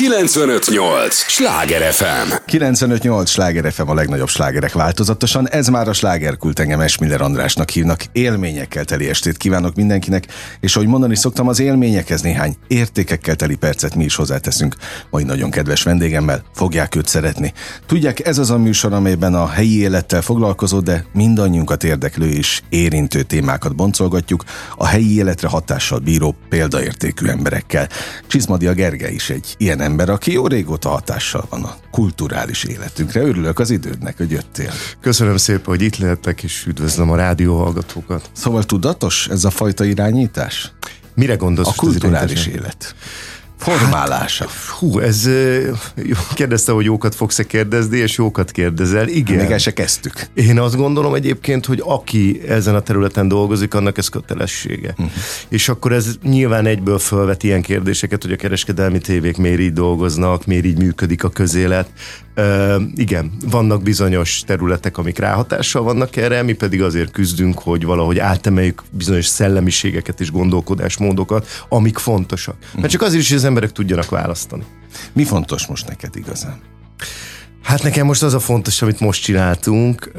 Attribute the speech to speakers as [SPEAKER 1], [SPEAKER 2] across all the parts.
[SPEAKER 1] 958! Sláger FM!
[SPEAKER 2] 958! Sláger FM a legnagyobb slágerek változatosan. Ez már a slágerkult engem Esmiller Andrásnak hívnak. Élményekkel teli estét kívánok mindenkinek, és ahogy mondani szoktam, az élményekhez néhány értékekkel teli percet mi is hozzáteszünk. Majd nagyon kedves vendégemmel fogják őt szeretni. Tudják, ez az a műsor, amelyben a helyi élettel foglalkozó, de mindannyiunkat érdeklő és érintő témákat boncolgatjuk a helyi életre hatással bíró példaértékű emberekkel. Csizmadia Gergely is egy ilyen ember, aki jó régóta hatással van a kulturális életünkre. Örülök az idődnek, hogy jöttél.
[SPEAKER 3] Köszönöm szépen, hogy itt lehetek, és üdvözlöm a rádió hallgatókat.
[SPEAKER 2] Szóval tudatos ez a fajta irányítás?
[SPEAKER 3] Mire gondolsz?
[SPEAKER 2] A kulturális élet formálása. Hát,
[SPEAKER 3] hú, ez kérdezte, hogy jókat fogsz-e kérdezni, és jókat kérdezel. Igen.
[SPEAKER 2] Még el se kezdtük.
[SPEAKER 3] Én azt gondolom egyébként, hogy aki ezen a területen dolgozik, annak ez kötelessége. Uh-huh. És akkor ez nyilván egyből felvet ilyen kérdéseket, hogy a kereskedelmi tévék miért így dolgoznak, miért így működik a közélet. Uh, igen, vannak bizonyos területek, amik ráhatással vannak erre, mi pedig azért küzdünk, hogy valahogy átemeljük bizonyos szellemiségeket és gondolkodásmódokat, amik fontosak. Mert csak azért is, az emberek tudjanak választani.
[SPEAKER 2] Mi fontos most neked igazán?
[SPEAKER 3] Hát nekem most az a fontos, amit most csináltunk,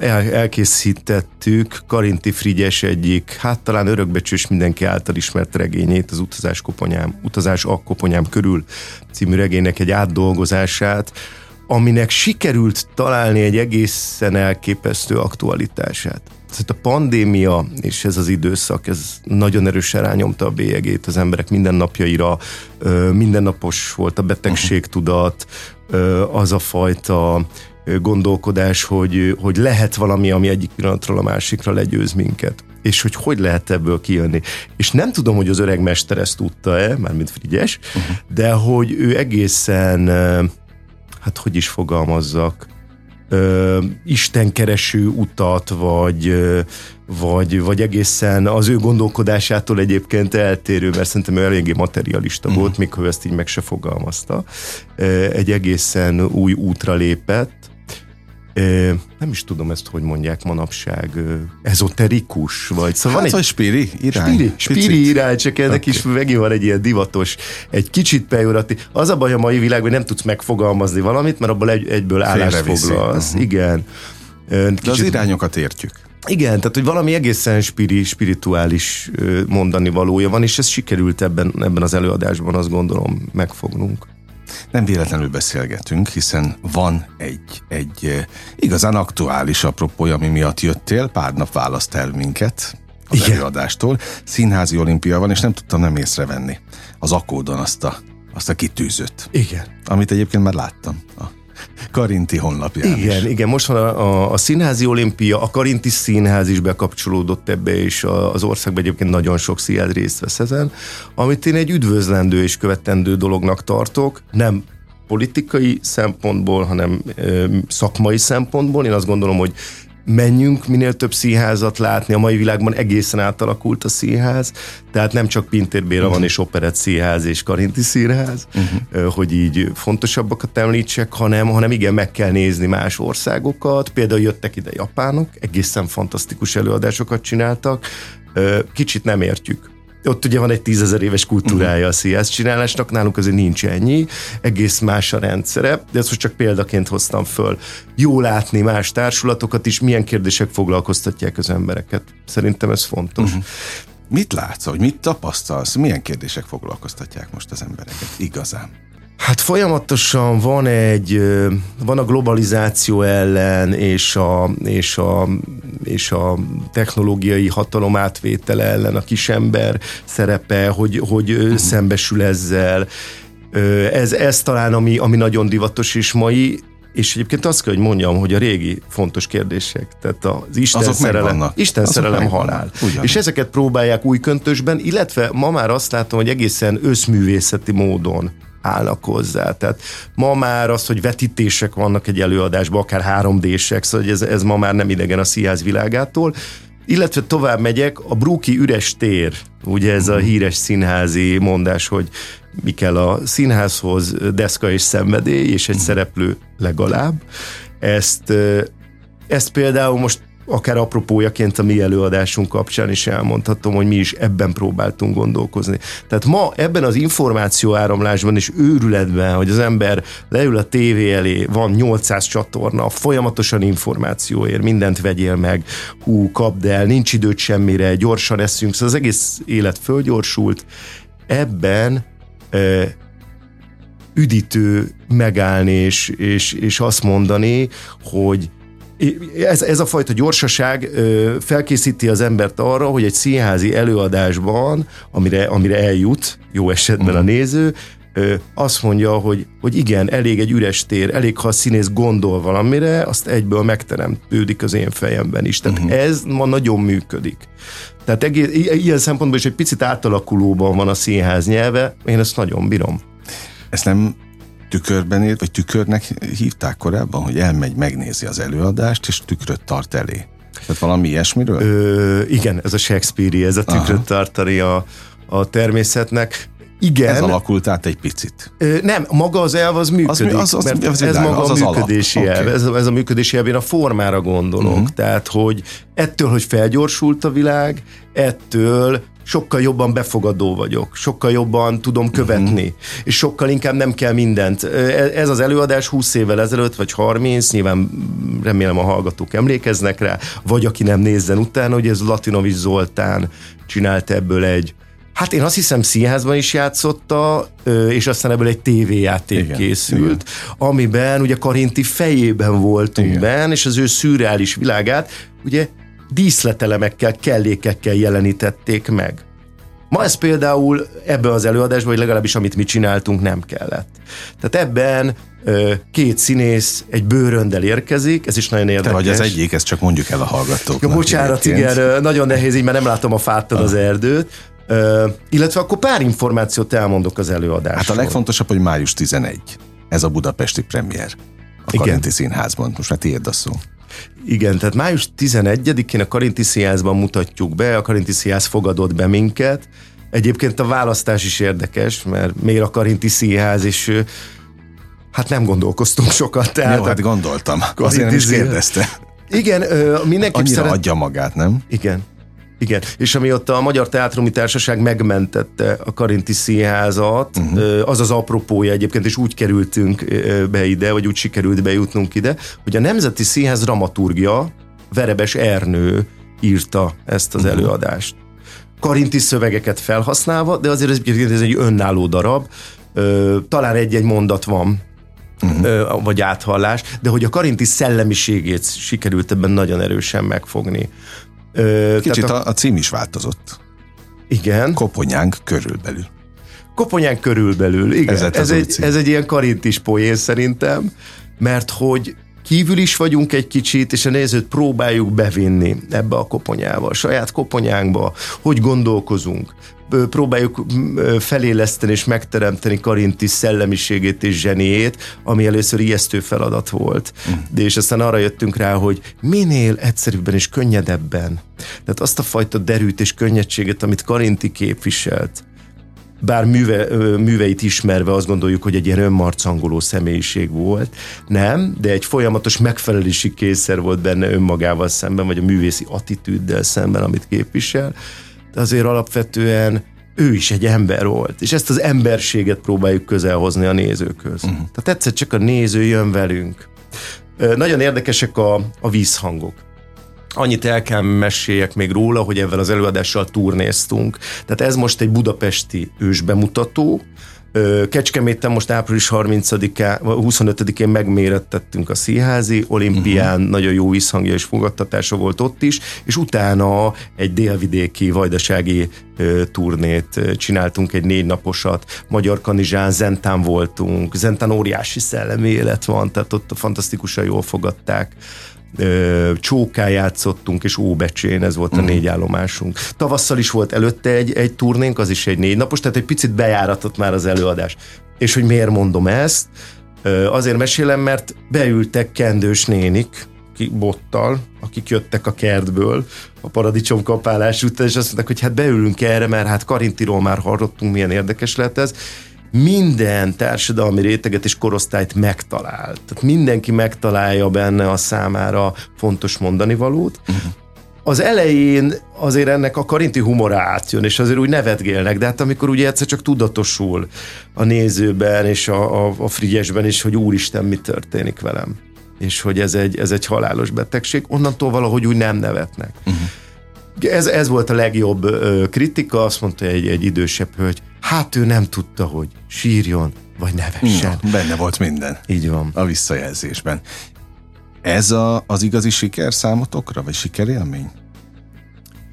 [SPEAKER 3] El, elkészítettük Karinti Frigyes egyik, hát talán örökbecsős mindenki által ismert regényét, az Utazás, koponyám, Utazás a koponyám körül című regénynek egy átdolgozását, aminek sikerült találni egy egészen elképesztő aktualitását. Tehát a pandémia és ez az időszak, ez nagyon erősen rányomta a bélyegét az emberek mindennapjaira, mindennapos volt a betegségtudat, az a fajta gondolkodás, hogy, hogy lehet valami, ami egyik pillanatról a másikra legyőz minket és hogy hogy lehet ebből kijönni. És nem tudom, hogy az öreg mester ezt tudta-e, mármint Frigyes, uh-huh. de hogy ő egészen hát hogy is fogalmazzak, ö, istenkereső utat, vagy, ö, vagy, vagy egészen az ő gondolkodásától egyébként eltérő, mert szerintem ő eléggé materialista uh-huh. volt, mikor ezt így meg se fogalmazta. Ö, egy egészen új útra lépett, nem is tudom ezt, hogy mondják manapság, ezoterikus, vagy
[SPEAKER 2] szóval hát, van egy... spiri irány.
[SPEAKER 3] Spiri, spiri irány, csak ennek okay. is megint van egy ilyen divatos, egy kicsit pejorati. Az a baj a mai világban, hogy nem tudsz megfogalmazni valamit, mert abból egy, egyből állást foglalsz. Uh-huh. Igen.
[SPEAKER 2] Kicsit... De az irányokat értjük.
[SPEAKER 3] Igen, tehát hogy valami egészen spiri, spirituális mondani valója van, és ez sikerült ebben, ebben az előadásban, azt gondolom, megfognunk.
[SPEAKER 2] Nem véletlenül beszélgetünk, hiszen van egy, egy igazán aktuális apropója, ami miatt jöttél, pár nap választ el minket az Igen. előadástól. Színházi olimpia van, és nem tudtam nem észrevenni az akódon azt a, azt a kitűzött.
[SPEAKER 3] Igen.
[SPEAKER 2] Amit egyébként már láttam a Karinti honlapján
[SPEAKER 3] Igen, is. igen, most van a, a, a Színházi Olimpia, a Karinti Színház is bekapcsolódott ebbe, és a, az országban egyébként nagyon sok színház részt vesz ezen, amit én egy üdvözlendő és követendő dolognak tartok, nem politikai szempontból, hanem ö, szakmai szempontból. Én azt gondolom, hogy menjünk minél több színházat látni, a mai világban egészen átalakult a színház, tehát nem csak Pintér Béla uh-huh. van, és Operett Színház és Karinti Színház, uh-huh. hogy így fontosabbakat említsek, hanem, hanem igen, meg kell nézni más országokat, például jöttek ide japánok, egészen fantasztikus előadásokat csináltak, kicsit nem értjük ott ugye van egy tízezer éves kultúrája a CS csinálásnak, nálunk azért nincs ennyi, egész más a rendszere, de ezt most csak példaként hoztam föl. Jó látni más társulatokat is, milyen kérdések foglalkoztatják az embereket. Szerintem ez fontos. Uh-huh.
[SPEAKER 2] Mit látsz, hogy mit tapasztalsz, milyen kérdések foglalkoztatják most az embereket igazán?
[SPEAKER 3] Hát folyamatosan van egy, van a globalizáció ellen és a, és a, és a technológiai hatalom átvétele ellen a kisember szerepe, hogy, hogy uh-huh. szembesül ezzel. Ez, ez talán ami, ami nagyon divatos és mai, és egyébként azt kell, hogy mondjam, hogy a régi fontos kérdések, tehát az Isten Azok szerelem, Isten Azok szerelem halál. Ugyan. És ezeket próbálják új köntösben, illetve ma már azt látom, hogy egészen összművészeti módon állnak hozzá. Tehát ma már az, hogy vetítések vannak egy előadásban, akár 3D-sek, szóval ez, ez ma már nem idegen a színház világától, illetve tovább megyek, a Brúki üres tér, ugye ez a mhm. híres színházi mondás, hogy mi kell a színházhoz, deszka és szenvedély, és egy mhm. szereplő legalább. Ezt, ezt például most akár apropójaként a mi előadásunk kapcsán is elmondhatom, hogy mi is ebben próbáltunk gondolkozni. Tehát ma ebben az információ áramlásban és őrületben, hogy az ember leül a tévé elé, van 800 csatorna, folyamatosan információ ér, mindent vegyél meg, hú, kapd el, nincs időt semmire, gyorsan eszünk, szóval az egész élet fölgyorsult. Ebben üdítő megállni és, és, és azt mondani, hogy ez, ez a fajta gyorsaság felkészíti az embert arra, hogy egy színházi előadásban, amire, amire eljut, jó esetben a mhm. néző, azt mondja, hogy, hogy igen, elég egy üres tér, elég, ha a színész gondol valamire, azt egyből megteremtődik az én fejemben is. Tehát uh-huh. ez ma nagyon működik. Tehát egész, ilyen szempontból is egy picit átalakulóban van a színház nyelve, én ezt nagyon bírom.
[SPEAKER 2] Ezt nem tükörben élt, vagy tükörnek hívták korábban, hogy elmegy, megnézi az előadást, és tükröt tart elé. Tehát valami ilyesmiről?
[SPEAKER 3] Ö, igen, ez a Shakespeare, ez a tükröt Aha. tartani a, a természetnek. Igen.
[SPEAKER 2] Ez alakult át egy picit.
[SPEAKER 3] Ö, nem, maga az elv az működik. Az, az, az, mert az ez maga az a működési az elv. Okay. Ez, ez a működési elv, én a formára gondolok. Uh-huh. Tehát, hogy ettől, hogy felgyorsult a világ, ettől sokkal jobban befogadó vagyok, sokkal jobban tudom követni, uh-huh. és sokkal inkább nem kell mindent. E, ez az előadás 20 évvel ezelőtt, vagy 30, nyilván remélem a hallgatók emlékeznek rá, vagy aki nem nézzen utána, hogy ez Latinovics Zoltán csinált ebből egy Hát én azt hiszem színházban is játszotta, és aztán ebből egy tévéjáték igen, készült, igen. amiben ugye Karinti fejében voltunk igen. benne, és az ő szürreális világát ugye díszletelemekkel, kellékekkel jelenítették meg. Ma ez például ebben az előadásban, vagy legalábbis amit mi csináltunk, nem kellett. Tehát ebben két színész egy bőröndel érkezik, ez is nagyon érdekes.
[SPEAKER 2] Te vagy az egyik, ezt csak mondjuk el a hallgatóknak.
[SPEAKER 3] Ja, bocsánat, igen, nagyon nehéz így, mert nem látom a fáttal az ah. erdőt. Illetve akkor pár információt elmondok az előadásról.
[SPEAKER 2] Hát a legfontosabb, hogy május 11. Ez a budapesti premier. A Karinti Színházban. Most már tiéd a szó.
[SPEAKER 3] Igen, tehát május 11-én a Karinti Színházban mutatjuk be, a Karinti Színház fogadott be minket. Egyébként a választás is érdekes, mert miért a Karinti Színház, és hát nem gondolkoztunk sokat.
[SPEAKER 2] Tehát Jó, hát gondoltam. Azért nem is kérdezte.
[SPEAKER 3] Igen, mindenki
[SPEAKER 2] Annyira szeret... adja magát, nem?
[SPEAKER 3] Igen. Igen, és amióta a Magyar Teátrumi Társaság megmentette a Karinti Színházat, uh-huh. az az apropója egyébként, és úgy kerültünk be ide, vagy úgy sikerült bejutnunk ide, hogy a Nemzeti Színház dramaturgia, Verebes Ernő írta ezt az uh-huh. előadást. Karinti szövegeket felhasználva, de azért ez, ez egy önálló darab, talán egy-egy mondat van, uh-huh. vagy áthallás, de hogy a Karinti szellemiségét sikerült ebben nagyon erősen megfogni.
[SPEAKER 2] Kicsit a, a cím is változott.
[SPEAKER 3] Igen.
[SPEAKER 2] Koponyánk körülbelül.
[SPEAKER 3] Koponyánk körülbelül, igen. Ez, ez, egy, ez egy ilyen karintis poén szerintem, mert hogy kívül is vagyunk egy kicsit, és a nézőt próbáljuk bevinni ebbe a koponyába, a saját koponyánkba, hogy gondolkozunk, próbáljuk feléleszteni és megteremteni Karinti szellemiségét és zseniét, ami először ijesztő feladat volt. Mm. De és aztán arra jöttünk rá, hogy minél egyszerűbben és könnyedebben. Tehát azt a fajta derűt és könnyedséget, amit Karinti képviselt, bár műve, műveit ismerve azt gondoljuk, hogy egy ilyen önmarcangoló személyiség volt. Nem, de egy folyamatos megfelelési kényszer volt benne önmagával szemben, vagy a művészi attitűddel szemben, amit képvisel de azért alapvetően ő is egy ember volt, és ezt az emberséget próbáljuk közelhozni a nézőköz. Uh-huh. Tehát egyszer csak a néző jön velünk. Nagyon érdekesek a, a vízhangok. Annyit el kell meséljek még róla, hogy ezzel az előadással turnéztunk. Tehát ez most egy budapesti ősbemutató, Kecskeméten most április 30-án, 25-én megmérettettünk a színházi olimpián, uh-huh. nagyon jó visszhangja és fogadtatása volt ott is, és utána egy délvidéki vajdasági turnét csináltunk, egy négy naposat, Magyar Kanizsán, Zentán voltunk, Zentán óriási szellemi élet van, tehát ott fantasztikusan jól fogadták Csóká játszottunk, és Óbecsén, ez volt a uh-huh. négy állomásunk. Tavasszal is volt előtte egy, egy turnénk, az is egy négy napos, tehát egy picit bejáratott már az előadás. És hogy miért mondom ezt? Azért mesélem, mert beültek kendős nénik, bottal, akik jöttek a kertből a paradicsom kapálás után, és azt mondták, hogy hát beülünk erre, mert hát Karintiról már hallottunk, milyen érdekes lehet ez, minden társadalmi réteget és korosztályt megtalál. Tehát mindenki megtalálja benne a számára fontos mondani valót. Uh-huh. Az elején azért ennek a karinti humora átjön, és azért úgy nevetgélnek, de hát amikor ugye egyszer csak tudatosul a nézőben és a, a, a frigyesben is, hogy úristen, mi történik velem. És hogy ez egy, ez egy halálos betegség, onnantól valahogy úgy nem nevetnek. Uh-huh. Ez, ez volt a legjobb ö, kritika, azt mondta egy, egy idősebb hölgy, hát ő nem tudta, hogy sírjon, vagy nevessen.
[SPEAKER 2] Na, benne volt minden.
[SPEAKER 3] Így van.
[SPEAKER 2] A visszajelzésben. Ez a, az igazi siker számotokra, vagy sikerélmény?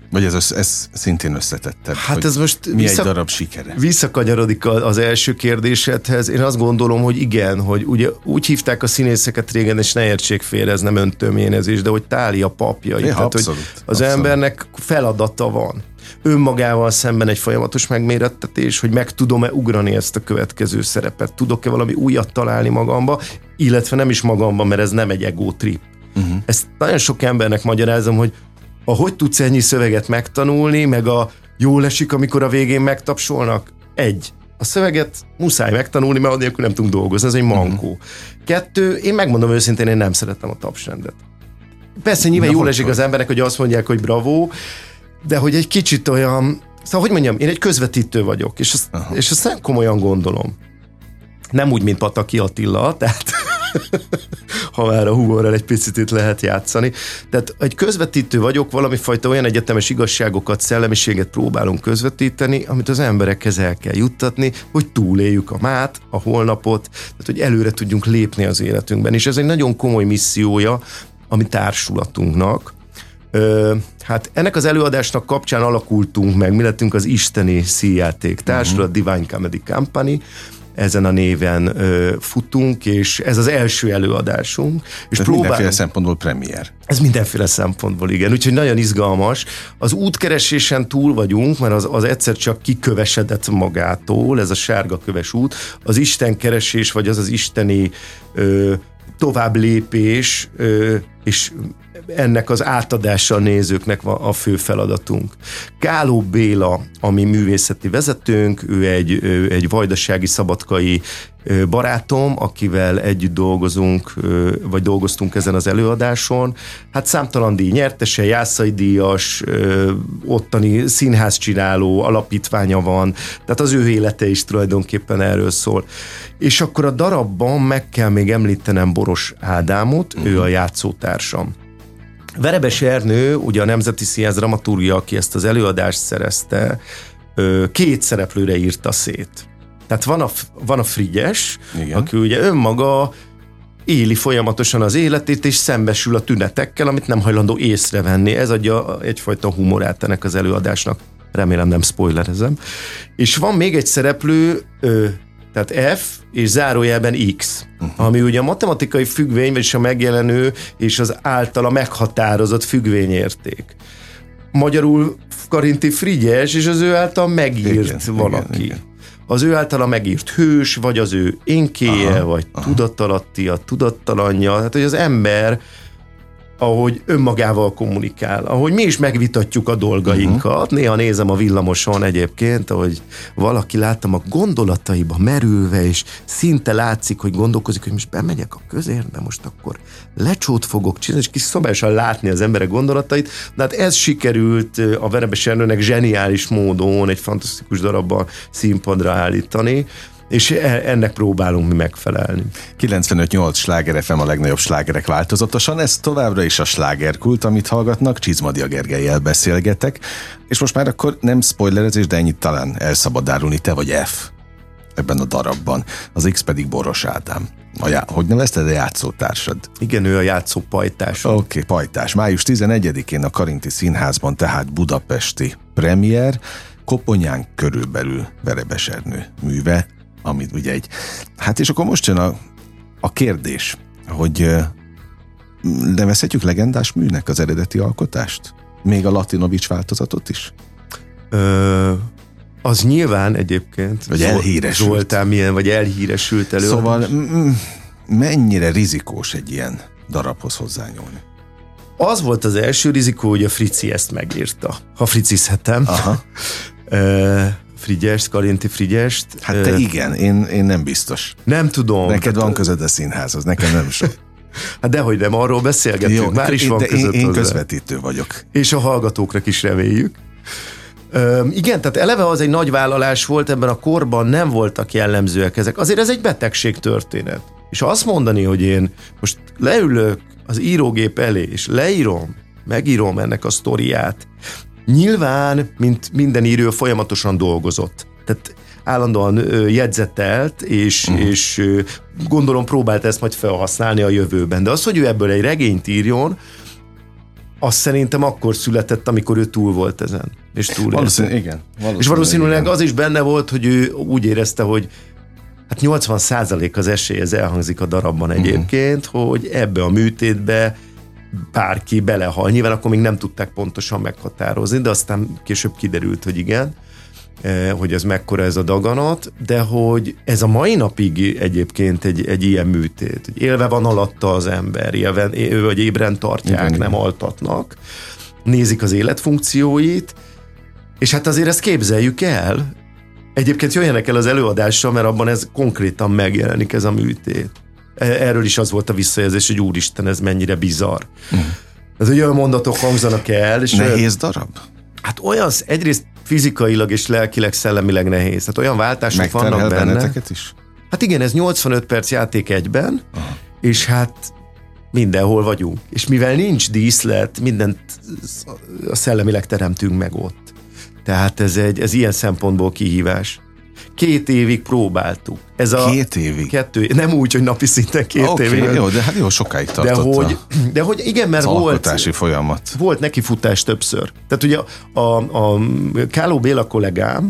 [SPEAKER 2] Vagy ez, ez szintén összetettebb?
[SPEAKER 3] Hát ez most
[SPEAKER 2] mi vissza, egy darab sikere?
[SPEAKER 3] Visszakanyarodik az első kérdésedhez. Én azt gondolom, hogy igen, hogy ugye úgy hívták a színészeket régen, és ne értsék félre, ez nem öntöményezés, de hogy táli a papjai.
[SPEAKER 2] Ja, Tehát, abszolút,
[SPEAKER 3] hogy az abszolút. embernek feladata van önmagával szemben egy folyamatos megmérettetés, hogy meg tudom-e ugrani ezt a következő szerepet, tudok-e valami újat találni magamba, illetve nem is magamba, mert ez nem egy ego trip. Uh-huh. Ezt nagyon sok embernek magyarázom, hogy a hogy tudsz ennyi szöveget megtanulni, meg a jól esik, amikor a végén megtapsolnak? Egy. A szöveget muszáj megtanulni, mert annélkül nem tudunk dolgozni, ez egy mankó. Kettő, én megmondom őszintén, én nem szeretem a tapsrendet. Persze nyilván jól esik az emberek, hogy azt mondják, hogy bravo, de hogy egy kicsit olyan, szóval hogy mondjam, én egy közvetítő vagyok, és ezt, és ezt nem komolyan gondolom. Nem úgy, mint Pataki Attila, tehát ha már a humorral egy picit itt lehet játszani. Tehát egy közvetítő vagyok, valami fajta olyan egyetemes igazságokat, szellemiséget próbálunk közvetíteni, amit az emberekhez el kell juttatni, hogy túléljük a mát, a holnapot, tehát hogy előre tudjunk lépni az életünkben. És ez egy nagyon komoly missziója a mi társulatunknak, hát ennek az előadásnak kapcsán alakultunk meg, mi lettünk az Isteni Színjáték Társulat, uh-huh. Divine Comedy Company, ezen a néven ö, futunk, és ez az első előadásunk. És
[SPEAKER 2] próbálunk, mindenféle szempontból premier.
[SPEAKER 3] Ez mindenféle szempontból, igen. Úgyhogy nagyon izgalmas. Az útkeresésen túl vagyunk, mert az, az egyszer csak kikövesedett magától, ez a sárga köves út. Az Isten keresés, vagy az az isteni ö, tovább lépés, és ennek az átadása a nézőknek van a fő feladatunk. Káló Béla, ami művészeti vezetőnk, ő egy, ő egy vajdasági szabadkai barátom, akivel együtt dolgozunk, vagy dolgoztunk ezen az előadáson. Hát számtalan díj nyertese, Jászai díjas, ottani színházcsináló alapítványa van, tehát az ő élete is tulajdonképpen erről szól. És akkor a darabban meg kell még említenem Boros Ádámot, uh-huh. ő a játszótársam. Verebes Ernő, ugye a Nemzeti Színház dramaturgia, aki ezt az előadást szerezte, két szereplőre írta szét. Tehát van a, van a Frigyes, Igen. aki ugye önmaga éli folyamatosan az életét, és szembesül a tünetekkel, amit nem hajlandó észrevenni. Ez adja egyfajta humorát ennek az előadásnak. Remélem nem spoilerezem. És van még egy szereplő, tehát F és zárójelben X, uh-huh. ami ugye a matematikai függvény, vagyis a megjelenő és az általa meghatározott függvényérték. Magyarul Karinti Frigyes, és az ő által megírt igen, valaki. Igen, igen. Az ő általa megírt hős, vagy az ő énkéje, aha, vagy aha. tudatalatti, a tudattalanja. Tehát, hogy az ember ahogy önmagával kommunikál, ahogy mi is megvitatjuk a dolgainkat. Uh-huh. Néha nézem a villamoson egyébként, ahogy valaki láttam a gondolataiba merülve, és szinte látszik, hogy gondolkozik, hogy most bemegyek a közérbe, most akkor lecsót fogok csinálni, és kis szabályosan látni az emberek gondolatait. De hát ez sikerült a Verebes Ernőnek zseniális módon egy fantasztikus darabban színpadra állítani és e, ennek próbálunk mi megfelelni.
[SPEAKER 2] 95-8 sláger FM a legnagyobb slágerek változatosan, ez továbbra is a slágerkult, amit hallgatnak, Csizmadia Gergelyel beszélgetek, és most már akkor nem spoilerezés, de ennyit talán el szabad árulni, te vagy F ebben a darabban, az X pedig Boros Ádám. A já- hogy nevezted a játszótársad?
[SPEAKER 3] Igen, ő a játszó pajtás.
[SPEAKER 2] Oké, okay, pajtás. Május 11-én a Karinti Színházban, tehát budapesti premier, Koponyán körülbelül Verebes Ernő műve, amit ugye egy... Hát és akkor most jön a, a kérdés, hogy nevezhetjük legendás műnek az eredeti alkotást? Még a Latinovics változatot is?
[SPEAKER 3] Ö, az nyilván egyébként.
[SPEAKER 2] Vagy elhíresült.
[SPEAKER 3] Zoltán milyen, vagy elhíresült elő.
[SPEAKER 2] Szóval mennyire rizikós egy ilyen darabhoz hozzányúlni?
[SPEAKER 3] Az volt az első rizikó, hogy a Frici ezt megírta. Ha fricizhetem. Aha. Frigyest, Karinti Frigyest.
[SPEAKER 2] Hát te igen, én, én nem biztos.
[SPEAKER 3] Nem tudom.
[SPEAKER 2] Neked van között a színházhoz, nekem nem sok.
[SPEAKER 3] Hát dehogy nem, arról beszélgetünk, Jó, már is van de
[SPEAKER 2] között én, én közvetítő vagyok.
[SPEAKER 3] És a hallgatókra is reméljük. Üm, igen, tehát eleve az egy nagy vállalás volt, ebben a korban nem voltak jellemzőek ezek. Azért ez egy betegség történet. És azt mondani, hogy én most leülök az írógép elé, és leírom, megírom ennek a sztoriát, nyilván, mint minden író, folyamatosan dolgozott. Tehát állandóan jegyzetelt, és, uh-huh. és gondolom próbált ezt majd felhasználni a jövőben. De az, hogy ő ebből egy regényt írjon, azt szerintem akkor született, amikor ő túl volt ezen. És túl
[SPEAKER 2] Valószínűleg, igen.
[SPEAKER 3] Valószínűleg és valószínűleg igen. az is benne volt, hogy ő úgy érezte, hogy hát 80 százalék az esély, ez elhangzik a darabban mhm. egyébként, uh-huh. hogy ebbe a műtétbe bárki belehal. Nyilván akkor még nem tudták pontosan meghatározni, de aztán később kiderült, hogy igen. Eh, hogy ez mekkora ez a daganat, de hogy ez a mai napig egyébként egy, egy ilyen műtét. Hogy élve van alatta az ember, élve, vagy ébren tartják, Igen. nem altatnak, nézik az életfunkcióit, és hát azért ezt képzeljük el. Egyébként jöjjenek el az előadással, mert abban ez konkrétan megjelenik ez a műtét. E, erről is az volt a visszajelzés, hogy úristen, ez mennyire bizarr. Mm. Ez olyan mondatok hangzanak el. És
[SPEAKER 2] Nehéz darab?
[SPEAKER 3] Hát olyan, egyrészt fizikailag és lelkileg, szellemileg nehéz. Tehát olyan váltások vannak benne.
[SPEAKER 2] is?
[SPEAKER 3] Hát igen, ez 85 perc játék egyben, Aha. és hát mindenhol vagyunk. És mivel nincs díszlet, mindent a szellemileg teremtünk meg ott. Tehát ez, egy, ez ilyen szempontból kihívás. Két évig próbáltuk. Ez
[SPEAKER 2] a két évig?
[SPEAKER 3] Kettő, nem úgy, hogy napi szinten két okay, évig.
[SPEAKER 2] Jó, de hát jó sokáig tartott.
[SPEAKER 3] De hogy, de hogy igen, mert volt...
[SPEAKER 2] alkotási folyamat.
[SPEAKER 3] Volt neki futás többször. Tehát ugye a, a, a Káló Béla kollégám,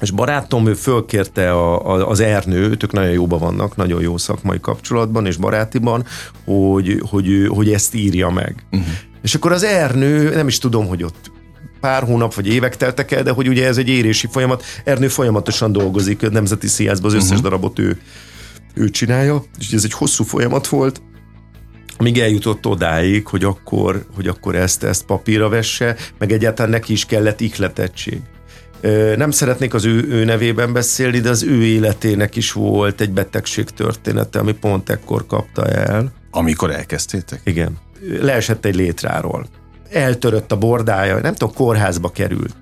[SPEAKER 3] és barátom, ő fölkérte a, a, az Ernő, ők nagyon jóban vannak, nagyon jó szakmai kapcsolatban és barátiban, hogy, hogy, hogy ezt írja meg. Uh-huh. És akkor az Ernő, nem is tudom, hogy ott pár hónap vagy évek teltek el, de hogy ugye ez egy érési folyamat. Ernő folyamatosan dolgozik a Nemzeti Színházban, az összes uh-huh. darabot ő, ő csinálja, és ez egy hosszú folyamat volt, amíg eljutott odáig, hogy akkor, hogy akkor ezt, ezt papírra vesse, meg egyáltalán neki is kellett ihletettség. Nem szeretnék az ő, ő nevében beszélni, de az ő életének is volt egy betegség története, ami pont ekkor kapta el.
[SPEAKER 2] Amikor elkezdtétek?
[SPEAKER 3] Igen. Leesett egy létráról eltörött a bordája, nem tudom, kórházba került.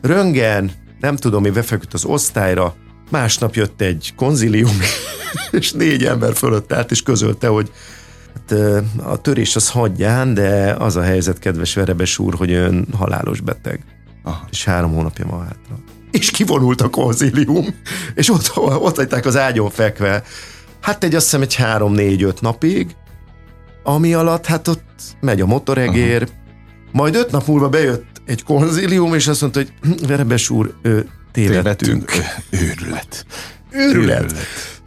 [SPEAKER 3] Röngen, nem tudom, mi befeküdt az osztályra, másnap jött egy konzilium, és négy ember fölött állt, és közölte, hogy hát, a törés az hagyján, de az a helyzet, kedves Verebes úr, hogy ön halálos beteg. Aha. És három hónapja ma hátra. És kivonult a konzilium, és ott, ott hagyták az ágyon fekve. Hát egy azt hiszem egy három-négy-öt napig, ami alatt hát ott megy a motoregér, Aha. Majd öt nap múlva bejött egy konzilium, és azt mondta, hogy Verebes úr, tévedtünk.
[SPEAKER 2] Őrület.
[SPEAKER 3] Őrület. Őrület.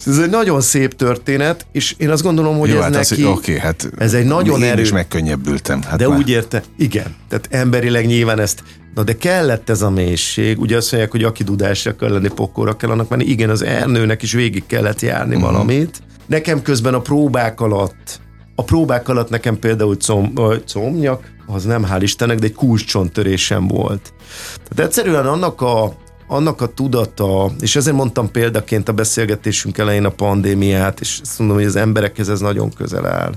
[SPEAKER 3] Ez egy nagyon szép történet, és én azt gondolom, hogy Jó, ez hát neki...
[SPEAKER 2] Az, okay, hát
[SPEAKER 3] ez egy nagyon
[SPEAKER 2] erő... is megkönnyebbültem. Hát
[SPEAKER 3] de már. úgy érte, igen. Tehát emberileg nyilván ezt Na de kellett ez a mélység, ugye azt mondják, hogy aki dudásra kell lenni, pokorra kell annak menni, igen, az Ernőnek is végig kellett járni uh-huh. valamit. Nekem közben a próbák alatt, a próbák alatt nekem például com, comnyak, az nem hál' Istennek, de egy kulcscsontörésem volt. Tehát egyszerűen annak a, annak a tudata, és ezért mondtam példaként a beszélgetésünk elején a pandémiát, és azt mondom, hogy az emberekhez ez nagyon közel áll.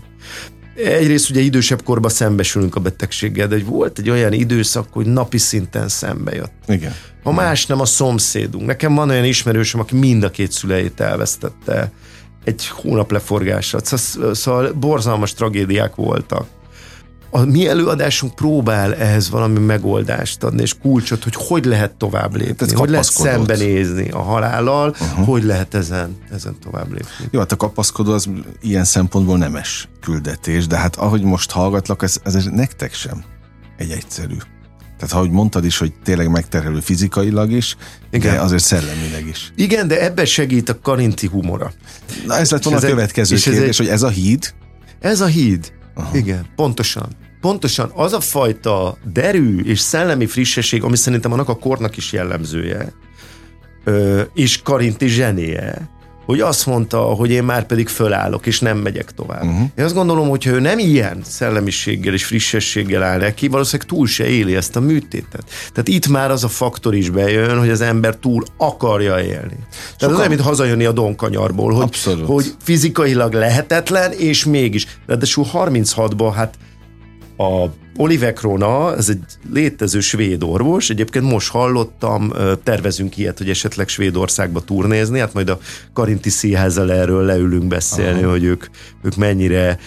[SPEAKER 3] Egyrészt ugye idősebb korban szembesülünk a betegséggel, de volt egy olyan időszak, hogy napi szinten szembe jött.
[SPEAKER 2] Igen.
[SPEAKER 3] Ha más nem a szomszédunk. Nekem van olyan ismerősöm, aki mind a két szüleit elvesztette egy hónap leforgásra. Szóval, szóval borzalmas tragédiák voltak a mi előadásunk próbál ehhez valami megoldást adni, és kulcsot, hogy hogy lehet tovább lépni, hogy lehet szembenézni a halállal, uh-huh. hogy lehet ezen, ezen tovább lépni.
[SPEAKER 2] Jó, hát a kapaszkodó az ilyen szempontból nemes küldetés, de hát ahogy most hallgatlak, ez, ez nektek sem egy egyszerű. Tehát ahogy mondtad is, hogy tényleg megterhelő fizikailag is, Igen. de azért szellemileg is.
[SPEAKER 3] Igen, de ebben segít a karinti humora.
[SPEAKER 2] Na ez lett volna a következő kérdés, egy... hogy ez a híd?
[SPEAKER 3] Ez a híd. Aha. Igen, pontosan pontosan az a fajta derű és szellemi frissesség, ami szerintem annak a kornak is jellemzője, és Karinti zsenie, hogy azt mondta, hogy én már pedig fölállok, és nem megyek tovább. Uh-huh. Én azt gondolom, hogy ha ő nem ilyen szellemiséggel és frissességgel áll neki, valószínűleg túl se éli ezt a műtétet. Tehát itt már az a faktor is bejön, hogy az ember túl akarja élni. Tehát Sokan... az nem, mint hazajönni a donkanyarból, hogy, hogy fizikailag lehetetlen, és mégis. Ráadásul 36-ban hát a Oliver Krona, ez egy létező svéd orvos, egyébként most hallottam, tervezünk ilyet, hogy esetleg Svédországba turnézni, hát majd a Karinti Színházzal erről leülünk beszélni, Aha. hogy ők, ők mennyire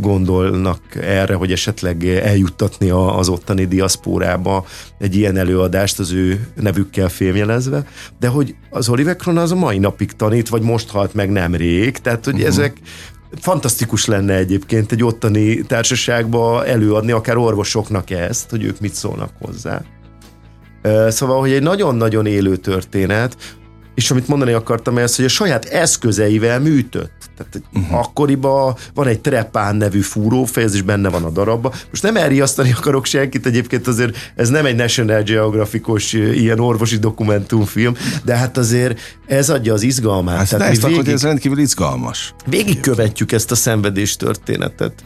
[SPEAKER 3] gondolnak erre, hogy esetleg eljuttatni az ottani diaszpórába egy ilyen előadást az ő nevükkel fémjelezve, de hogy az Oliver Krona az a mai napig tanít, vagy most halt meg nemrég, tehát hogy uh-huh. ezek fantasztikus lenne egyébként egy ottani társaságba előadni akár orvosoknak ezt, hogy ők mit szólnak hozzá. Szóval, hogy egy nagyon-nagyon élő történet, és amit mondani akartam, ez, hogy a saját eszközeivel műtött. Tehát uh-huh. akkoriban van egy Trepán nevű fúrófejezés, benne van a darabban. Most nem elriasztani akarok senkit, egyébként azért ez nem egy National Geographicos ilyen orvosi dokumentumfilm, de hát azért ez adja az izgalmát.
[SPEAKER 2] Hát Tehát ezt végig, akkor, ez rendkívül izgalmas.
[SPEAKER 3] Végigkövetjük ezt a szenvedés történetet.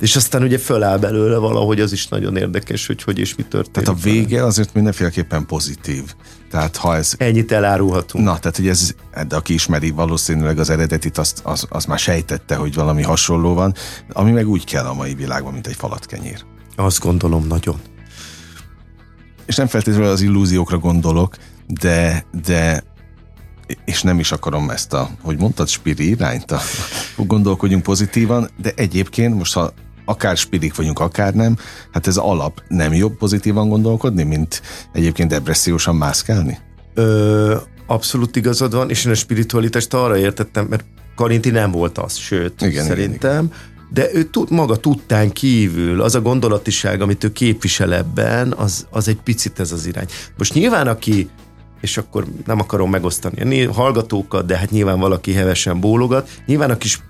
[SPEAKER 3] És aztán ugye föláll belőle valahogy, az is nagyon érdekes, hogy hogy és mi történik.
[SPEAKER 2] Tehát a vége azért mindenféleképpen pozitív. Tehát ha ez...
[SPEAKER 3] Ennyit elárulhatunk.
[SPEAKER 2] Na, tehát hogy ez, de aki ismeri valószínűleg az eredetit, azt, az, az már sejtette, hogy valami hasonló van, ami meg úgy kell a mai világban, mint egy falatkenyér.
[SPEAKER 3] Azt gondolom nagyon.
[SPEAKER 2] És nem feltétlenül az illúziókra gondolok, de, de és nem is akarom ezt a, hogy mondtad, spiri irányt, a, gondolkodjunk pozitívan, de egyébként most ha akár spirik vagyunk, akár nem, hát ez alap nem jobb pozitívan gondolkodni, mint egyébként depressziósan mászkálni?
[SPEAKER 3] Ö, abszolút igazad van, és én a spiritualitást arra értettem, mert Karinti nem volt az, sőt, igen, szerintem, igen, igen. de ő tud, maga tudtán kívül, az a gondolatiság, amit ő képvisel ebben, az, az egy picit ez az irány. Most nyilván, aki és akkor nem akarom megosztani a hallgatókat, de hát nyilván valaki hevesen bólogat. Nyilván aki is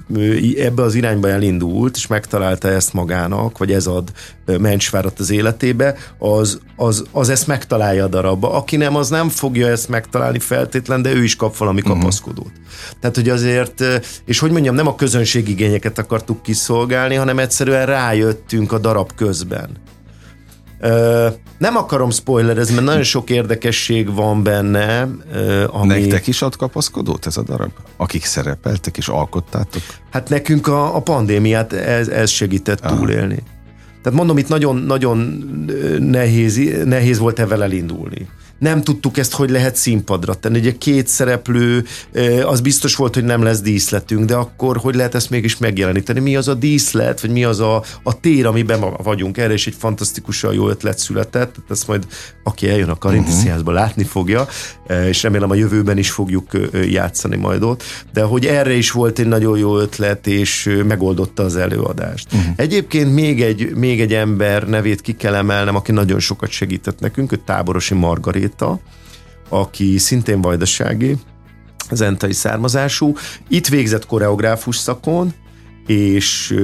[SPEAKER 3] ebbe az irányba elindult, és megtalálta ezt magának, vagy ez ad mencsvárat az életébe, az, az, az ezt megtalálja a darabba. Aki nem, az nem fogja ezt megtalálni feltétlen, de ő is kap valami uh-huh. kapaszkodót. Tehát, hogy azért, és hogy mondjam, nem a közönségigényeket akartuk kiszolgálni, hanem egyszerűen rájöttünk a darab közben nem akarom spoilerezni, mert nagyon sok érdekesség van benne.
[SPEAKER 2] Ami... Nektek is ad kapaszkodót ez a darab? Akik szerepeltek és alkottátok?
[SPEAKER 3] Hát nekünk a, a pandémiát ez, ez segített Aha. túlélni. Tehát mondom, itt nagyon, nagyon nehéz, nehéz volt ezzel elindulni nem tudtuk ezt, hogy lehet színpadra tenni. Ugye két szereplő, az biztos volt, hogy nem lesz díszletünk, de akkor hogy lehet ezt mégis megjeleníteni? Mi az a díszlet, vagy mi az a, a tér, amiben vagyunk? Erre is egy fantasztikusan jó ötlet született, ezt majd aki eljön a Karinti uh-huh. Színházba látni fogja, és remélem a jövőben is fogjuk játszani majd ott, de hogy erre is volt egy nagyon jó ötlet, és megoldotta az előadást. Uh-huh. Egyébként még egy, még egy ember nevét ki kell emelnem, aki nagyon sokat segített nekünk, ő Táborosi Margaret Réta, aki szintén vajdasági, zentai származású. Itt végzett koreográfus szakon, és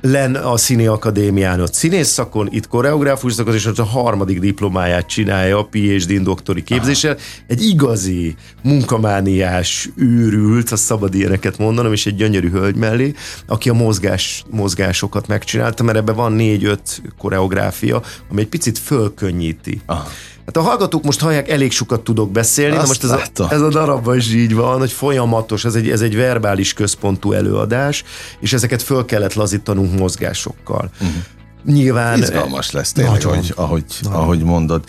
[SPEAKER 3] len a Színi Akadémián ott színész szakon, itt koreográfus szakon, és ott a harmadik diplomáját csinálja a phd doktori képzéssel. Egy igazi munkamániás őrült, a szabad ilyeneket mondanom, és egy gyönyörű hölgy mellé, aki a mozgás, mozgásokat megcsinálta, mert ebben van négy-öt koreográfia, ami egy picit fölkönnyíti. Aha Hát a hallgatók most hallják, elég sokat tudok beszélni, Azt de most ez a, ez a darabban is így van, hogy folyamatos, ez egy, ez egy verbális központú előadás, és ezeket föl kellett lazítanunk mozgásokkal. Uh-huh. Nyilván...
[SPEAKER 2] Izgalmas lesz tényleg, nagyon, hogy, ahogy, nagyon. ahogy mondod.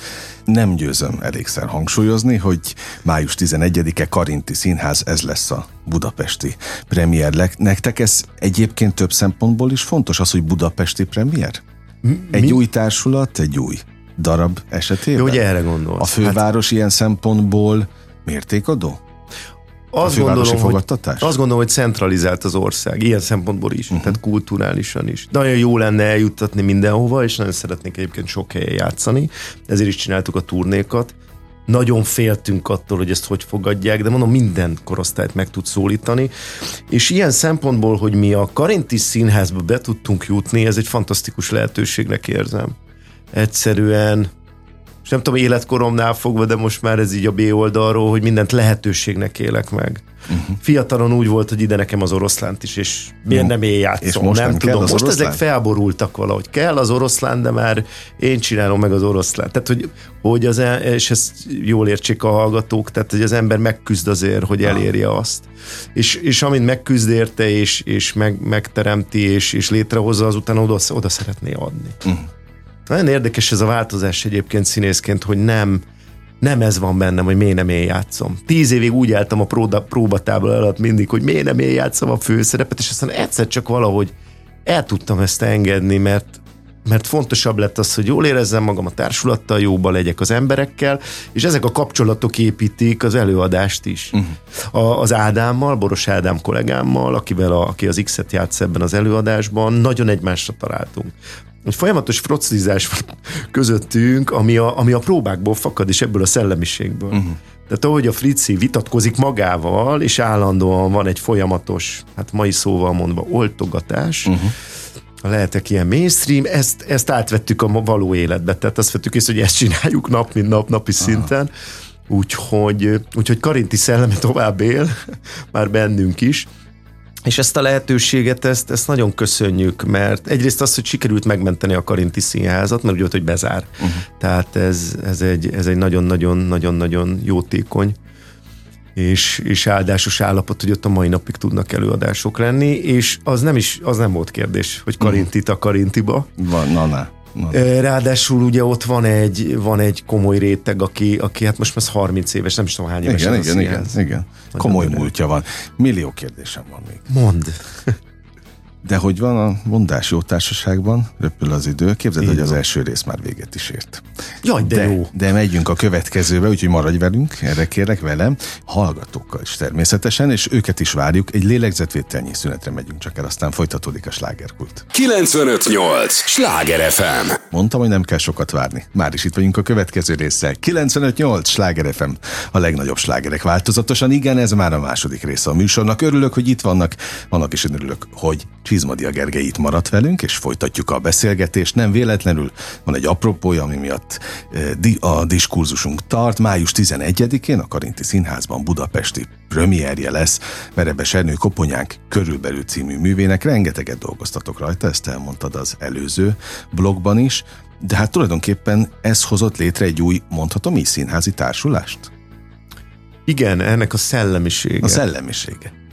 [SPEAKER 2] Nem győzöm elégszer hangsúlyozni, hogy május 11-e Karinti Színház, ez lesz a budapesti premier. Nektek ez egyébként több szempontból is fontos, az, hogy budapesti premier? Egy Mi? új társulat, egy új darab esetében?
[SPEAKER 3] Jó, hogy erre gondolsz.
[SPEAKER 2] A főváros hát... ilyen szempontból mértékadó?
[SPEAKER 3] Azt gondolom, hogy, azt gondolom, hogy centralizált az ország, ilyen szempontból is, uh-huh. tehát kulturálisan is. Nagyon jó lenne eljuttatni mindenhova, és nagyon szeretnék egyébként sok helyen játszani, ezért is csináltuk a turnékat. Nagyon féltünk attól, hogy ezt hogy fogadják, de mondom, minden korosztályt meg tud szólítani. És ilyen szempontból, hogy mi a Karinti Színházba be tudtunk jutni, ez egy fantasztikus lehetőségnek érzem egyszerűen és nem tudom, életkoromnál fogva, de most már ez így a B oldalról, hogy mindent lehetőségnek élek meg. Uh-huh. Fiatalon úgy volt, hogy ide nekem az oroszlánt is, és miért nem én játszom, és most nem, nem tudom. Most oroszlán? ezek felborultak valahogy. Kell az oroszlán, de már én csinálom meg az oroszlán. Tehát, hogy, hogy az, és ezt jól értsék a hallgatók, tehát, hogy az ember megküzd azért, hogy elérje azt. És, és amint megküzd érte, és, és meg, megteremti, és, és létrehozza, azután oda, oda szeretné adni. Uh-huh. Nagyon érdekes ez a változás egyébként színészként, hogy nem, nem ez van bennem, hogy miért nem én játszom. Tíz évig úgy álltam a próba, próbatábla alatt mindig, hogy miért nem én játszom a főszerepet, és aztán egyszer csak valahogy el tudtam ezt engedni, mert, mert fontosabb lett az, hogy jól érezzem magam a társulattal, jóba legyek az emberekkel, és ezek a kapcsolatok építik az előadást is. Uh-huh. A, az Ádámmal, Boros Ádám kollégámmal, akivel a, aki az X-et játsz ebben az előadásban, nagyon egymásra találtunk egy folyamatos froclizás közöttünk, ami a, ami a próbákból fakad, és ebből a szellemiségből. Uh-huh. Tehát ahogy a Frici vitatkozik magával, és állandóan van egy folyamatos, hát mai szóval mondva, oltogatás, uh-huh lehetek ilyen mainstream, ezt, ezt átvettük a való életbe, tehát azt vettük észre, hogy ezt csináljuk nap, mint nap, napi Aha. szinten, úgyhogy, úgyhogy Karinti szelleme tovább él, már bennünk is, és ezt a lehetőséget, ezt, ezt nagyon köszönjük, mert egyrészt az, hogy sikerült megmenteni a Karinti Színházat, mert úgy volt, hogy bezár. Uh-huh. Tehát ez, ez egy, ez egy nagyon-nagyon-nagyon-nagyon jótékony és, és áldásos állapot, hogy ott a mai napig tudnak előadások lenni, és az nem is, az nem volt kérdés, hogy Karintit a Karintiba.
[SPEAKER 2] Van, na, na.
[SPEAKER 3] Ráadásul ugye ott van egy, van egy komoly réteg, aki, aki hát most már 30 éves, nem is tudom hány éves.
[SPEAKER 2] Igen, igen, igen, igen. Komoly múltja van. Millió kérdésem van még.
[SPEAKER 3] Mond.
[SPEAKER 2] De hogy van a mondás jó társaságban, röpül az idő, képzeld, hogy az első rész már véget is ért.
[SPEAKER 3] Jaj, de, de jó.
[SPEAKER 2] De megyünk a következőbe, úgyhogy maradj velünk, erre kérlek velem, hallgatókkal is természetesen, és őket is várjuk. Egy lélegzetvételnyi szünetre megyünk csak el, aztán folytatódik a slágerkult.
[SPEAKER 1] 958! Sláger FM!
[SPEAKER 2] Mondtam, hogy nem kell sokat várni. Már is itt vagyunk a következő résszel. 958! Sláger FM! A legnagyobb slágerek változatosan. Igen, ez már a második része a műsornak. Örülök, hogy itt vannak. Vannak is örülök, hogy Csizmadia Gergely itt maradt velünk, és folytatjuk a beszélgetést. Nem véletlenül van egy apropója, ami miatt eh, a diskurzusunk tart. Május 11-én a Karinti Színházban budapesti premierje lesz Verebes Ernő Koponyánk körülbelül című művének. Rengeteget dolgoztatok rajta, ezt elmondtad az előző blogban is, de hát tulajdonképpen ez hozott létre egy új, mondhatom így, színházi társulást?
[SPEAKER 3] Igen, ennek a szellemisége.
[SPEAKER 2] A szellemisége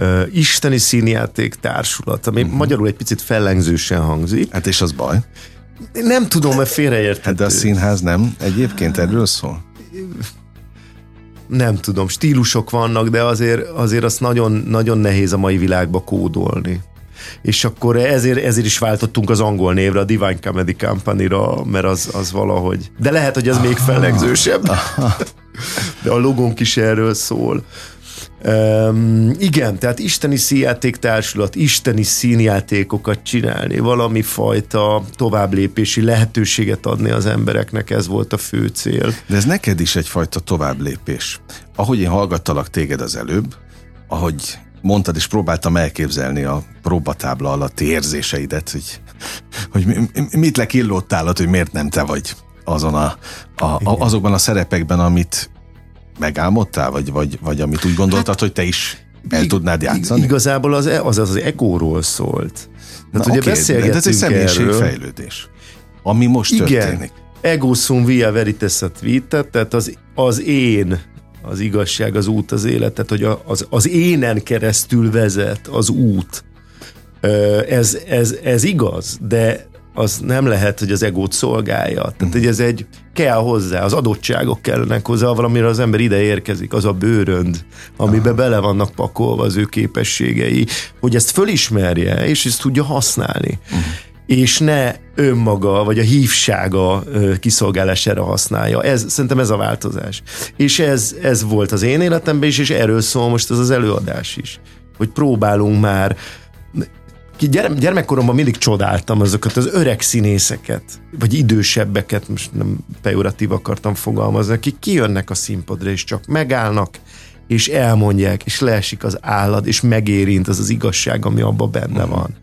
[SPEAKER 3] uh, isteni színjáték társulat, ami uh-huh. magyarul egy picit fellengzősen hangzik.
[SPEAKER 2] Hát és az baj.
[SPEAKER 3] Nem tudom, mert félreérthető. Hát
[SPEAKER 2] de a színház nem egyébként erről szól?
[SPEAKER 3] Nem tudom, stílusok vannak, de azért, azért azt nagyon, nagyon nehéz a mai világba kódolni. És akkor ezért, ezért is váltottunk az angol névre, a Divine Comedy Company-ra, mert az, az valahogy... De lehet, hogy az még fellengzősebb. De a logónk is erről szól. Um, igen, tehát isteni színjáték társulat, isteni színjátékokat csinálni, valami fajta továbblépési lehetőséget adni az embereknek, ez volt a fő cél.
[SPEAKER 2] De ez neked is egyfajta továbblépés. Ahogy én hallgattalak téged az előbb, ahogy mondtad, és próbáltam elképzelni a próbatábla alatt érzéseidet, hogy, hogy mit lekillódtál, hogy miért nem te vagy azon a, a, a, azokban a szerepekben, amit megálmodtál, vagy, vagy, vagy amit úgy gondoltad, hát, hogy te is el tudnád játszani?
[SPEAKER 3] Igazából az az, az egóról szólt.
[SPEAKER 2] Tehát Na, ugye okay, beszélgettünk de ez egy személyiségfejlődés, ami most Igen. történik.
[SPEAKER 3] Ego sum via veritas vita, tehát az, az én az igazság, az út, az élet, tehát hogy az, az énen keresztül vezet az út. Ez, ez, ez igaz, de az nem lehet, hogy az egót szolgálja. Tehát, hogy ez egy, kell hozzá, az adottságok kellenek hozzá, valamire az ember ide érkezik, az a bőrönd, amiben bele vannak pakolva az ő képességei, hogy ezt fölismerje, és ezt tudja használni. Uh-huh. És ne önmaga, vagy a hívsága kiszolgálására használja. Ez, szerintem ez a változás. És ez, ez volt az én életemben is, és erről szól most ez az előadás is. Hogy próbálunk már gyere, gyermekkoromban mindig csodáltam azokat az öreg színészeket, vagy idősebbeket, most nem pejoratív akartam fogalmazni, akik kijönnek a színpadra, és csak megállnak, és elmondják, és leesik az állad, és megérint az az igazság, ami abban benne uh-huh. van.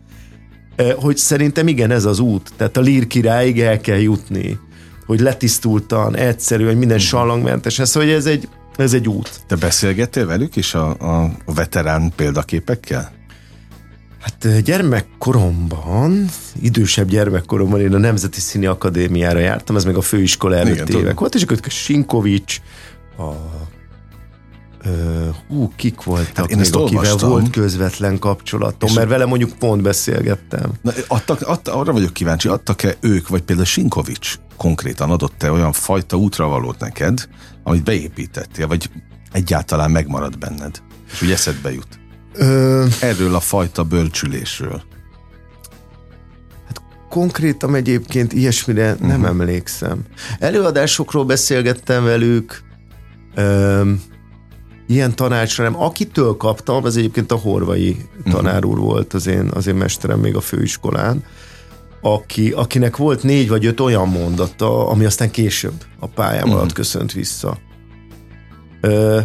[SPEAKER 3] Hogy szerintem igen, ez az út. Tehát a lír királyig el kell jutni, hogy letisztultan, egyszerűen, minden uh-huh. sallangmentes. Ez, hogy ez egy, Ez egy út.
[SPEAKER 2] Te beszélgettél velük is a, a veterán példaképekkel?
[SPEAKER 3] Hát gyermekkoromban, idősebb gyermekkoromban én a Nemzeti Színi Akadémiára jártam, ez meg a főiskola előtt Igen, évek tudom. volt, és akkor Sinkovics, a hú, kik voltak hát én még, akivel olvastam. volt közvetlen kapcsolatom, mert vele mondjuk pont beszélgettem.
[SPEAKER 2] Na, adtak, adtak, arra vagyok kíváncsi, adtak-e ők, vagy például Sinkovics konkrétan adott-e olyan fajta útravalót neked, amit beépítettél, vagy egyáltalán megmarad benned, és úgy eszedbe jut? Ö... Erről a fajta bölcsülésről.
[SPEAKER 3] Hát konkrétan egyébként ilyesmire uh-huh. nem emlékszem. Előadásokról beszélgettem velük, ö, ilyen tanácsra nem. Akitől kaptam, az egyébként a horvai uh-huh. tanár úr volt az én, az én mesterem még a főiskolán, aki, akinek volt négy vagy öt olyan mondata, ami aztán később a pályám uh-huh. alatt köszönt vissza. Ö,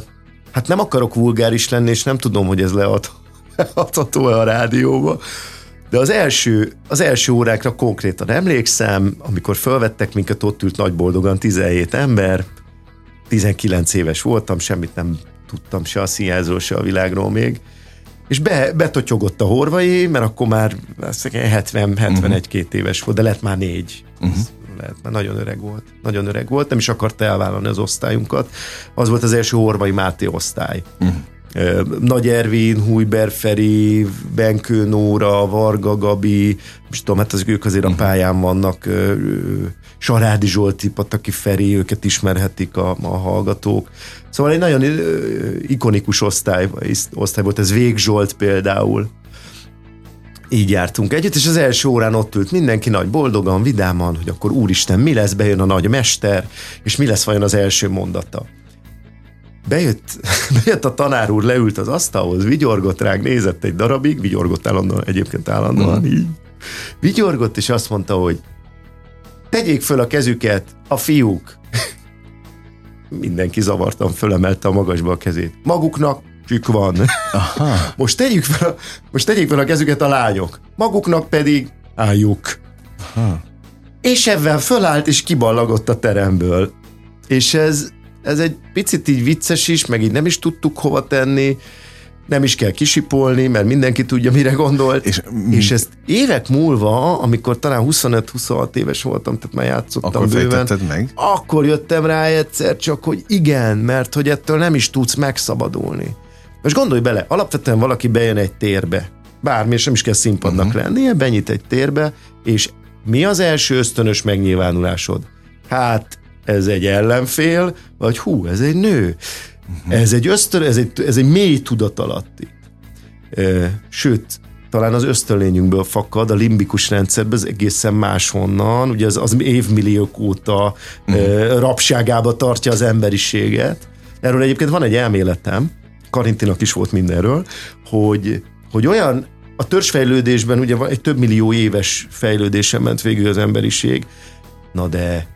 [SPEAKER 3] hát nem akarok vulgáris lenni, és nem tudom, hogy ez leadható a rádióba, de az első, az első órákra konkrétan emlékszem, amikor felvettek minket, ott ült nagy boldogan 17 ember, 19 éves voltam, semmit nem tudtam se a színházról, se a világról még, és be, betotyogott a horvai, mert akkor már 70-71 uh-huh. éves volt, de lett már négy. Uh-huh. Lehet, mert nagyon öreg volt. Nagyon öreg volt, nem is akarta elvállalni az osztályunkat. Az volt az első horvai Máté osztály. Uh-huh. Nagy Ervin, Hújber Feri, Benkő Nóra, Varga Gabi, és tudom, hát az, ők azért a mhm. pályán vannak, Sarádi Zsolti, Pataki Feri, őket ismerhetik a, a hallgatók. Szóval egy nagyon ikonikus osztály, osztály volt, ez Vég Zsolt például. Így jártunk együtt, és az első órán ott ült mindenki nagy boldogan, vidáman, hogy akkor úristen, mi lesz, bejön a nagy mester, és mi lesz vajon az első mondata bejött, bejött a tanár úr, leült az asztalhoz, vigyorgott ránk, nézett egy darabig, vigyorgott állandóan, egyébként állandóan mm. így. Vigyorgott, és azt mondta, hogy tegyék föl a kezüket a fiúk. Mindenki zavartan fölemelte a magasba a kezét. Maguknak csük van. Aha. Most tegyük fel, most tegyék fel a kezüket a lányok. Maguknak pedig álljuk. Aha. És ebben fölállt és kiballagott a teremből. És ez, ez egy picit így vicces is, meg így nem is tudtuk hova tenni, nem is kell kisipolni, mert mindenki tudja, mire gondolt. És, és ezt évek múlva, amikor talán 25-26 éves voltam, tehát már játszottam
[SPEAKER 2] akkor
[SPEAKER 3] bőven,
[SPEAKER 2] meg?
[SPEAKER 3] akkor jöttem rá egyszer csak, hogy igen, mert hogy ettől nem is tudsz megszabadulni. Most gondolj bele, alapvetően valaki bejön egy térbe, bármi, és nem is kell színpadnak uh-huh. lennie, benyit egy térbe, és mi az első ösztönös megnyilvánulásod? Hát ez egy ellenfél, vagy hú, ez egy nő. Uh-huh. Ez egy ösztön, ez egy, ez egy mély tudatalatti. Sőt, talán az ösztönlényünkből fakad, a limbikus rendszerben, ez egészen máshonnan, ugye az, az évmilliók óta uh-huh. rabságába tartja az emberiséget. Erről egyébként van egy elméletem, Karintinak is volt mindenről, hogy, hogy olyan a törzsfejlődésben ugye van egy több millió éves fejlődésen ment végül az emberiség, na de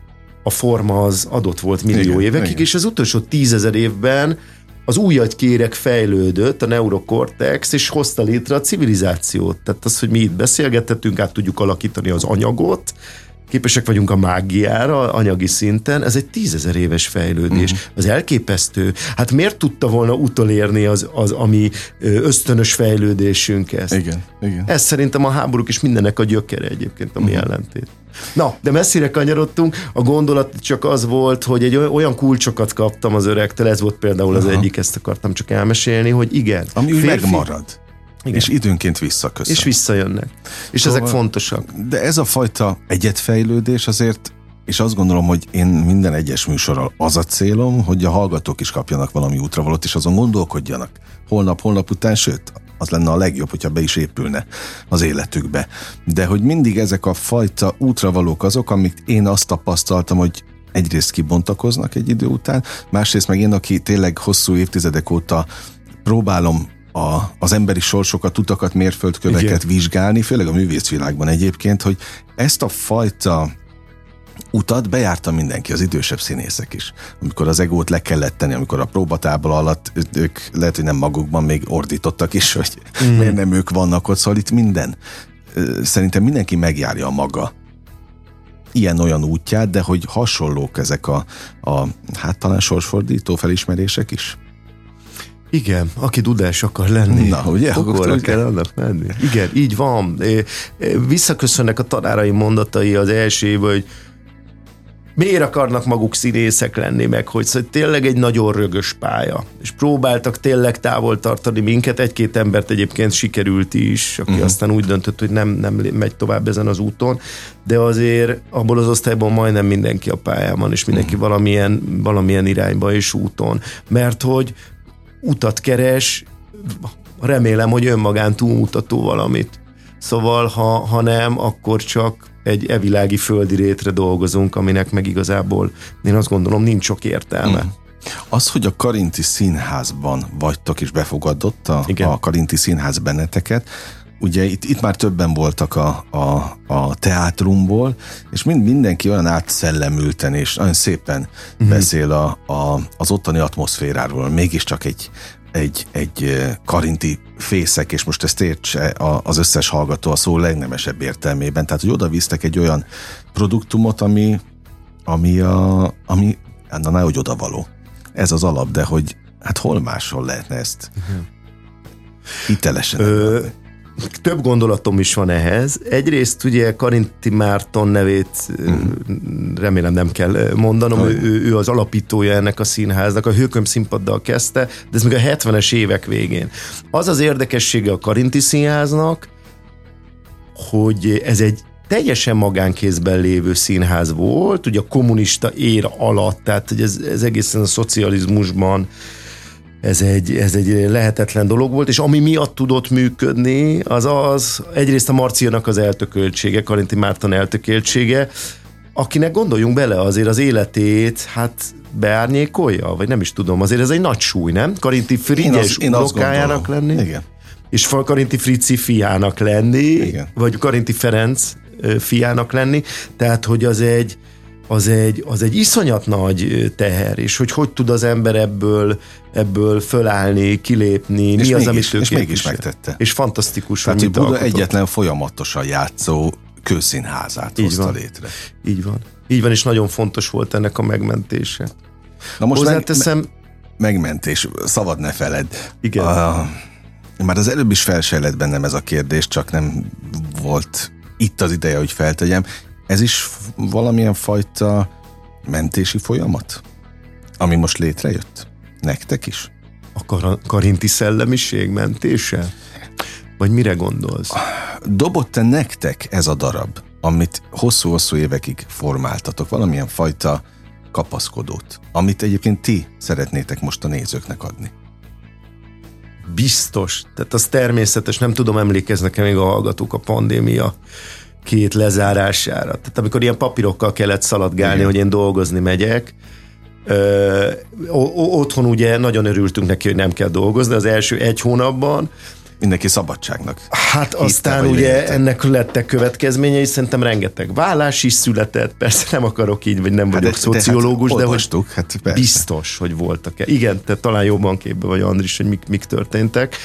[SPEAKER 3] a forma az adott volt millió igen, évekig, igen. és az utolsó tízezer évben az új agykérek fejlődött, a neurokortex, és hozta létre a civilizációt. Tehát az, hogy mi itt beszélgethetünk, át tudjuk alakítani az anyagot, képesek vagyunk a mágiára anyagi szinten, ez egy tízezer éves fejlődés. Uh-huh. Az elképesztő. Hát miért tudta volna utolérni az, az ami ösztönös fejlődésünk ezt?
[SPEAKER 2] Igen, igen.
[SPEAKER 3] Ez szerintem a háborúk és mindennek a gyökere egyébként, ami uh-huh. ellentét. Na, de messzire kanyarodtunk, a gondolat csak az volt, hogy egy olyan kulcsokat kaptam az öregtől, ez volt például az Aha. egyik, ezt akartam csak elmesélni, hogy igen.
[SPEAKER 2] Ami férfi, megmarad. Igen. És időnként visszaköszön.
[SPEAKER 3] És visszajönnek. És szóval, ezek fontosak.
[SPEAKER 2] De ez a fajta egyetfejlődés azért és azt gondolom, hogy én minden egyes műsorral az a célom, hogy a hallgatók is kapjanak valami útravalót, és azon gondolkodjanak. Holnap, holnap után, sőt, az lenne a legjobb, hogyha be is épülne az életükbe. De hogy mindig ezek a fajta útravalók azok, amik én azt tapasztaltam, hogy egyrészt kibontakoznak egy idő után, másrészt meg én, aki tényleg hosszú évtizedek óta próbálom a, az emberi sorsokat, utakat, mérföldköveket Igen. vizsgálni, főleg a művészvilágban egyébként, hogy ezt a fajta utat bejárta mindenki, az idősebb színészek is. Amikor az egót le kellett tenni, amikor a próbatábla alatt ők lehet, hogy nem magukban még ordítottak is, hogy mm. miért nem ők vannak ott, szóval itt minden. Szerintem mindenki megjárja a maga ilyen-olyan útját, de hogy hasonlók ezek a, a hát talán sorsfordító felismerések is?
[SPEAKER 3] Igen, aki tudás akar lenni,
[SPEAKER 2] Na, ugye?
[SPEAKER 3] akkor kell annak menni. Igen, így van. Visszaköszönnek a tanárai mondatai az első, hogy miért akarnak maguk színészek lenni, meg hogy szóval tényleg egy nagyon rögös pálya. És próbáltak tényleg távol tartani minket, egy-két embert egyébként sikerült is, aki uh-huh. aztán úgy döntött, hogy nem, nem megy tovább ezen az úton, de azért abból az osztályból majdnem mindenki a pályán van, és mindenki uh-huh. valamilyen, valamilyen irányba és úton. Mert hogy utat keres, remélem, hogy önmagán túlmutató valamit. Szóval, ha, ha nem, akkor csak egy evilági földi rétre dolgozunk, aminek meg igazából én azt gondolom nincs sok értelme. Mm.
[SPEAKER 2] Az, hogy a Karinti Színházban vagytok és befogadott a, a Karinti Színház benneteket, ugye itt, itt már többen voltak a, a, a teátrumból, és mind, mindenki olyan átszellemülten és nagyon szépen mm. beszél a, a, az ottani atmoszféráról, mégiscsak egy, egy, egy karinti fészek, és most ezt értse az összes hallgató a szó legnemesebb értelmében. Tehát, hogy oda visztek egy olyan produktumot, ami, ami, a, ami annál hogy odavaló. Ez az alap, de hogy hát hol máshol lehetne ezt uh-huh. hitelesen Ö,
[SPEAKER 3] több gondolatom is van ehhez. Egyrészt ugye Karinti Márton nevét mm. remélem nem kell mondanom, ő, ő, ő az alapítója ennek a színháznak, a Hőköm színpaddal kezdte, de ez még a 70-es évek végén. Az az érdekessége a Karinti Színháznak, hogy ez egy teljesen magánkézben lévő színház volt, ugye a kommunista ér alatt, tehát hogy ez, ez egészen a szocializmusban ez egy, ez egy lehetetlen dolog volt, és ami miatt tudott működni, az az egyrészt a Marcianak az eltököltsége, Karinti Márton eltökéltsége, akinek gondoljunk bele azért az életét, hát beárnyékolja, vagy nem is tudom, azért ez egy nagy súly, nem? Karinti Frigyes unokájának lenni.
[SPEAKER 2] Igen.
[SPEAKER 3] És Karinti Frici fiának lenni, Igen. vagy Karinti Ferenc fiának lenni, tehát hogy az egy, az egy, az egy iszonyat nagy teher, és hogy hogy tud az ember ebből, ebből fölállni, kilépni, és mi mégis, az, amit ő
[SPEAKER 2] És mégis megtette.
[SPEAKER 3] És fantasztikus,
[SPEAKER 2] Tehát, hogy Buda alkotott. egyetlen folyamatosan játszó kőszínházát Így hozta van. létre.
[SPEAKER 3] Így van. Így van, és nagyon fontos volt ennek a megmentése.
[SPEAKER 2] Na most Hozzáteszem... Meg, megmentés, szabad ne feled.
[SPEAKER 3] Igen. A,
[SPEAKER 2] már az előbb is felsejlett bennem ez a kérdés, csak nem volt itt az ideje, hogy feltegyem. Ez is valamilyen fajta mentési folyamat, ami most létrejött? Nektek is?
[SPEAKER 3] A kar- karinti szellemiség mentése? Vagy mire gondolsz?
[SPEAKER 2] Dobott-e nektek ez a darab, amit hosszú-hosszú évekig formáltatok, valamilyen fajta kapaszkodót, amit egyébként ti szeretnétek most a nézőknek adni?
[SPEAKER 3] Biztos. Tehát az természetes, nem tudom, emlékeznek-e még a hallgatók a pandémia két lezárására. Tehát amikor ilyen papírokkal kellett szaladgálni, Igen. hogy én dolgozni megyek, Ö, otthon ugye nagyon örültünk neki, hogy nem kell dolgozni az első egy hónapban,
[SPEAKER 2] mindenki szabadságnak.
[SPEAKER 3] Hát Hitte, aztán ugye léte. ennek lettek következményei, szerintem rengeteg vállás is született, persze nem akarok így, vagy nem hát vagyok de, szociológus, de, hát, de hogy hát biztos, hogy voltak-e. Igen, te talán jobban képbe vagy Andris, hogy mik, mik történtek,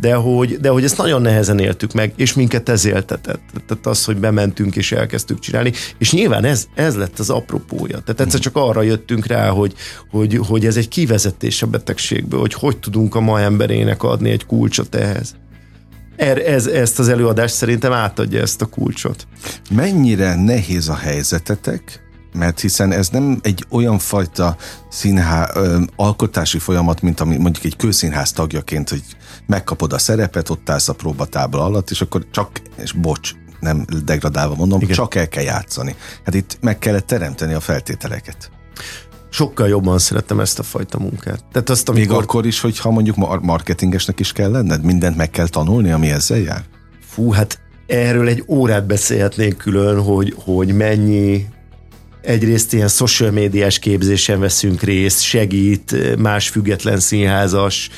[SPEAKER 3] de hogy, de hogy ezt nagyon nehezen éltük meg, és minket ez éltetett. Tehát az, hogy bementünk és elkezdtük csinálni, és nyilván ez, ez lett az apropója. Tehát egyszer csak arra jöttünk rá, hogy, hogy, hogy ez egy kivezetés a betegségből, hogy hogy tudunk a ma emberének adni egy kulcsot ehhez. Er, ez, ezt az előadást szerintem átadja ezt a kulcsot.
[SPEAKER 2] Mennyire nehéz a helyzetetek, mert hiszen ez nem egy olyan fajta színhá, ö, alkotási folyamat, mint ami mondjuk egy kőszínház tagjaként, hogy megkapod a szerepet, ott állsz a próbatábla alatt, és akkor csak, és bocs, nem degradálva mondom, Igen. csak el kell játszani. Hát itt meg kellett teremteni a feltételeket.
[SPEAKER 3] Sokkal jobban szerettem ezt a fajta munkát.
[SPEAKER 2] Tehát azt, amikor... Még akkor is, hogy ha mondjuk marketingesnek is kell lenned, mindent meg kell tanulni, ami ezzel jár?
[SPEAKER 3] Fú, hát erről egy órát beszélhetnénk külön, hogy, hogy mennyi egyrészt ilyen social médiás képzésen veszünk részt, segít más független színházas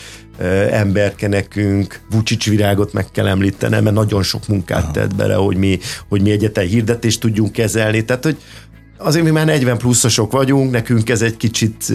[SPEAKER 3] emberke nekünk, Vucic virágot meg kell említenem, mert nagyon sok munkát Aha. tett bele, hogy mi, hogy mi egyetem hirdetést tudjunk kezelni, tehát hogy azért mi már 40 pluszosok vagyunk, nekünk ez egy kicsit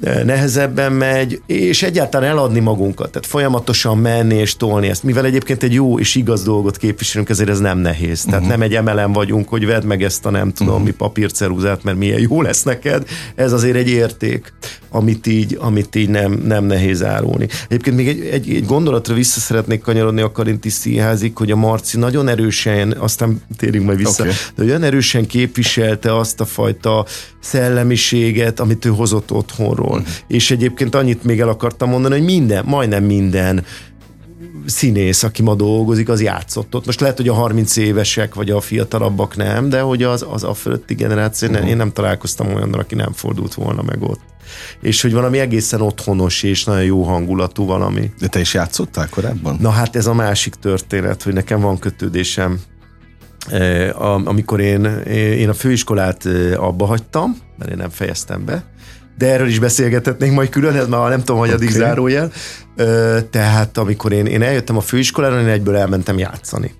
[SPEAKER 3] nehezebben megy, és egyáltalán eladni magunkat, tehát folyamatosan menni és tolni ezt. Mivel egyébként egy jó és igaz dolgot képviselünk, ezért ez nem nehéz. Tehát uh-huh. nem egy emelem vagyunk, hogy vedd meg ezt a nem tudom uh-huh. mi papírceruzát, mert milyen jó lesz neked. Ez azért egy érték, amit így, amit így nem, nem nehéz árulni. Egyébként még egy, egy, egy gondolatra vissza szeretnék kanyarodni a Karinti Színházig, hogy a Marci nagyon erősen, aztán térjünk majd vissza, okay. de olyan erősen képviselte azt a fajta szellemiséget, amit ő hozott otthonról. Uh-huh. És egyébként annyit még el akartam mondani, hogy minden, majdnem minden színész, aki ma dolgozik, az játszott ott. Most lehet, hogy a 30 évesek, vagy a fiatalabbak nem, de hogy az, az a fölötti generáció, uh-huh. én nem találkoztam olyannal, aki nem fordult volna meg ott. És hogy valami egészen otthonos és nagyon jó hangulatú valami.
[SPEAKER 2] De te is játszottál korábban?
[SPEAKER 3] Na hát ez a másik történet, hogy nekem van kötődésem amikor én, én a főiskolát abba hagytam, mert én nem fejeztem be, de erről is beszélgethetnénk majd külön, ez már nem tudom, hogy addig okay. zárójel. Tehát amikor én, én eljöttem a főiskolára, én egyből elmentem játszani.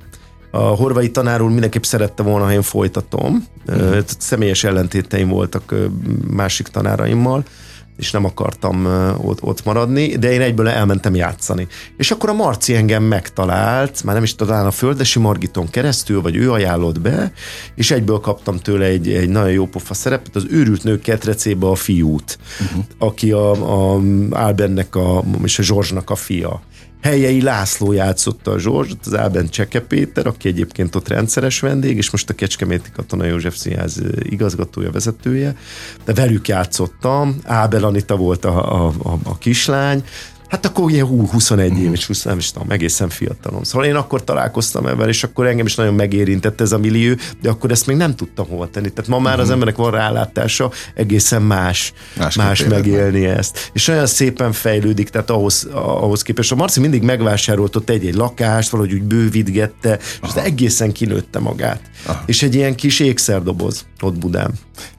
[SPEAKER 3] A horvai tanár úr mindenképp szerette volna, ha én folytatom. Uh-huh. Személyes ellentéteim voltak másik tanáraimmal, és nem akartam ott, ott maradni, de én egyből elmentem játszani. És akkor a Marci engem megtalált, már nem is talán a Földesi Margiton keresztül, vagy ő ajánlott be, és egyből kaptam tőle egy, egy nagyon jó pofa szerepet, az őrült nők ketrecébe a fiút, uh-huh. aki a, a Albennek a, és a Zsorzsnak a fia. Helyei László játszotta a Zsorzs, az Áben Cseke Péter, aki egyébként ott rendszeres vendég, és most a Kecskeméti Katona József Színház igazgatója, vezetője, de velük játszottam, Ábel Anita volt a, a, a, a kislány, Hát akkor ugye hú, 21 év, és 20, nem is tudom, egészen fiatalom. Szóval én akkor találkoztam ebben, és akkor engem is nagyon megérintett ez a millió, de akkor ezt még nem tudtam hova tenni. Tehát ma már uh-huh. az mhm. emberek van rálátása, egészen más, más, más megélni meg. ezt. És olyan szépen fejlődik, tehát ahhoz, ahhoz képest. A Marci mindig megvásárolt ott egy-egy lakást, valahogy úgy bővítgette, és egészen kinőtte magát. Aha. És egy ilyen kis ékszerdoboz ott Budán.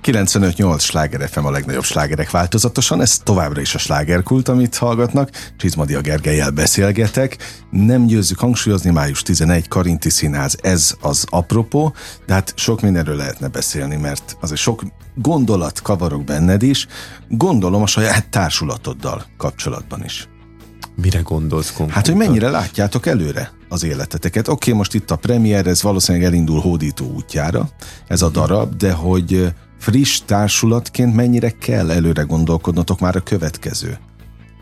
[SPEAKER 2] 95-8 sláger FM a legnagyobb slágerek változatosan, ez továbbra is a slágerkult, amit hallgatnak. Csizmadia Gergelyel beszélgetek. Nem győzzük hangsúlyozni, május 11 Karinti Színház, ez az apropó, de hát sok mindenről lehetne beszélni, mert azért sok gondolat kavarok benned is, gondolom a saját társulatoddal kapcsolatban is.
[SPEAKER 3] Mire gondolsz konkrétan?
[SPEAKER 2] Hát, hogy mennyire látjátok előre az életeteket. Oké, okay, most itt a premier, ez valószínűleg elindul hódító útjára, ez a darab, de hogy friss társulatként mennyire kell előre gondolkodnotok már a következő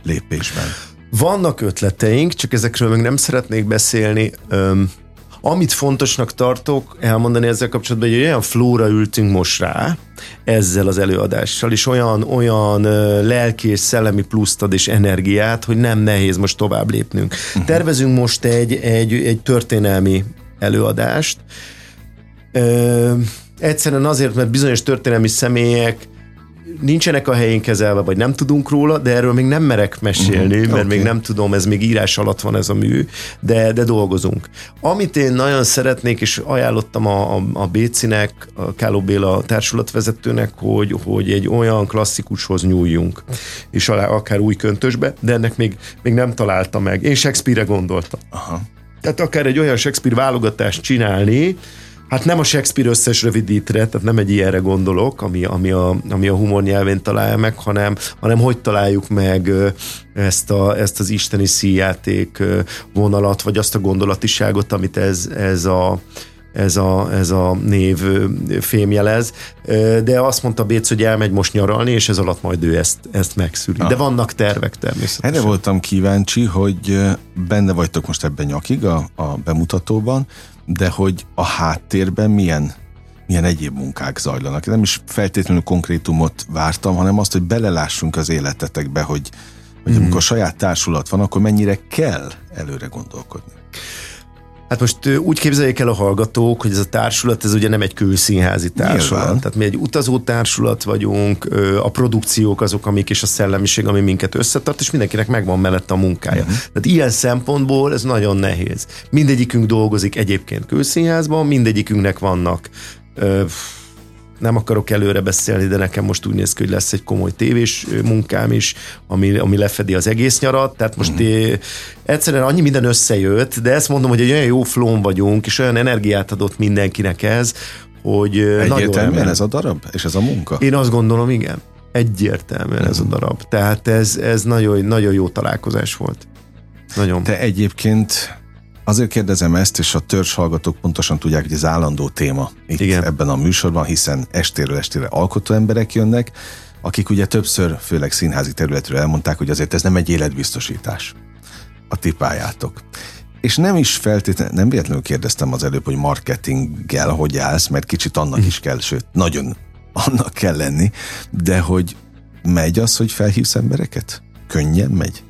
[SPEAKER 2] lépésben?
[SPEAKER 3] Vannak ötleteink, csak ezekről még nem szeretnék beszélni. Öm, amit fontosnak tartok elmondani ezzel kapcsolatban, hogy olyan flóra ültünk most rá, ezzel az előadással, és olyan, olyan lelki szellemi pluszt ad és energiát, hogy nem nehéz most tovább lépnünk. Uh-huh. Tervezünk most egy, egy, egy történelmi előadást. Ö, egyszerűen azért, mert bizonyos történelmi személyek nincsenek a helyén kezelve, vagy nem tudunk róla, de erről még nem merek mesélni, uh-huh. mert okay. még nem tudom, ez még írás alatt van ez a mű, de, de dolgozunk. Amit én nagyon szeretnék, és ajánlottam a, a, a Bécinek, a Káló Béla társulatvezetőnek, hogy, hogy egy olyan klasszikushoz nyúljunk, és alá, akár új köntösbe, de ennek még, még nem találta meg. Én Shakespeare-re gondoltam. Aha. Tehát akár egy olyan Shakespeare válogatást csinálni, Hát nem a Shakespeare összes rövidítre, tehát nem egy ilyenre gondolok, ami, ami, a, ami a humor nyelvén találja meg, hanem, hanem hogy találjuk meg ezt, a, ezt az isteni szíjáték vonalat, vagy azt a gondolatiságot, amit ez, ez a ez a, ez a név fémjelez, de azt mondta Béc, hogy elmegy most nyaralni, és ez alatt majd ő ezt, ezt megszüli. Ah. De vannak tervek természetesen.
[SPEAKER 2] Erre voltam kíváncsi, hogy benne vagytok most ebben nyakig a, a bemutatóban, de hogy a háttérben milyen, milyen egyéb munkák zajlanak. Nem is feltétlenül konkrétumot vártam, hanem azt, hogy belelássunk az életetekbe, hogy, hogy mm. amikor saját társulat van, akkor mennyire kell előre gondolkodni.
[SPEAKER 3] Hát most úgy képzeljék el a hallgatók, hogy ez a társulat, ez ugye nem egy külszínházi társulat. Nyilván. Tehát mi egy utazó társulat vagyunk, a produkciók azok, amik és a szellemiség, ami minket összetart, és mindenkinek megvan mellette a munkája. Uh-huh. Tehát ilyen szempontból ez nagyon nehéz. Mindegyikünk dolgozik egyébként külszínházban, mindegyikünknek vannak nem akarok előre beszélni, de nekem most úgy néz ki, hogy lesz egy komoly tévés munkám is, ami, ami lefedi az egész nyarat, tehát most mm. é, egyszerűen annyi minden összejött, de ezt mondom, hogy egy olyan jó flón vagyunk, és olyan energiát adott mindenkinek ez, hogy
[SPEAKER 2] Egyértelműen ez a darab, és ez a munka?
[SPEAKER 3] Én azt gondolom, igen. Egyértelműen ez a darab. Tehát ez, ez nagyon, nagyon jó találkozás volt. Nagyon.
[SPEAKER 2] Te egyébként azért kérdezem ezt, és a törzs hallgatók pontosan tudják, hogy ez állandó téma itt Igen. ebben a műsorban, hiszen estéről estére alkotó emberek jönnek, akik ugye többször, főleg színházi területről elmondták, hogy azért ez nem egy életbiztosítás a ti pályátok. És nem is feltétlenül, nem véletlenül kérdeztem az előbb, hogy marketinggel hogy állsz, mert kicsit annak is kell, sőt, nagyon annak kell lenni, de hogy megy az, hogy felhívsz embereket? Könnyen megy?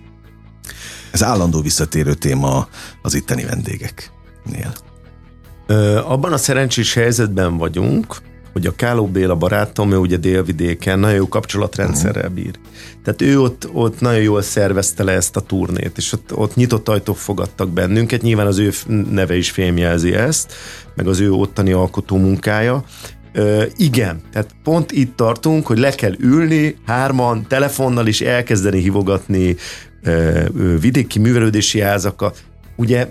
[SPEAKER 2] Ez állandó visszatérő téma az itteni vendégeknél.
[SPEAKER 3] Ö, abban a szerencsés helyzetben vagyunk, hogy a Káló Béla barátom, ő ugye délvidéken nagyon jó kapcsolatrendszerrel bír. Tehát ő ott, ott nagyon jól szervezte le ezt a turnét, és ott, ott nyitott ajtók fogadtak bennünket, nyilván az ő neve is fémjelzi ezt, meg az ő ottani alkotó munkája, Ö, igen, tehát pont itt tartunk, hogy le kell ülni hárman, telefonnal is elkezdeni hívogatni ö, ö, vidéki művelődési házakat. Ugye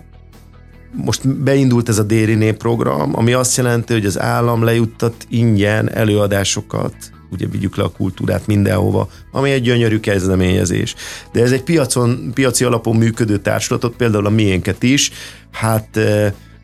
[SPEAKER 3] most beindult ez a Dériné program, ami azt jelenti, hogy az állam lejuttat ingyen előadásokat, ugye vigyük le a kultúrát mindenhova, ami egy gyönyörű kezdeményezés. De ez egy piacon, piaci alapon működő társulatot, például a miénket is, hát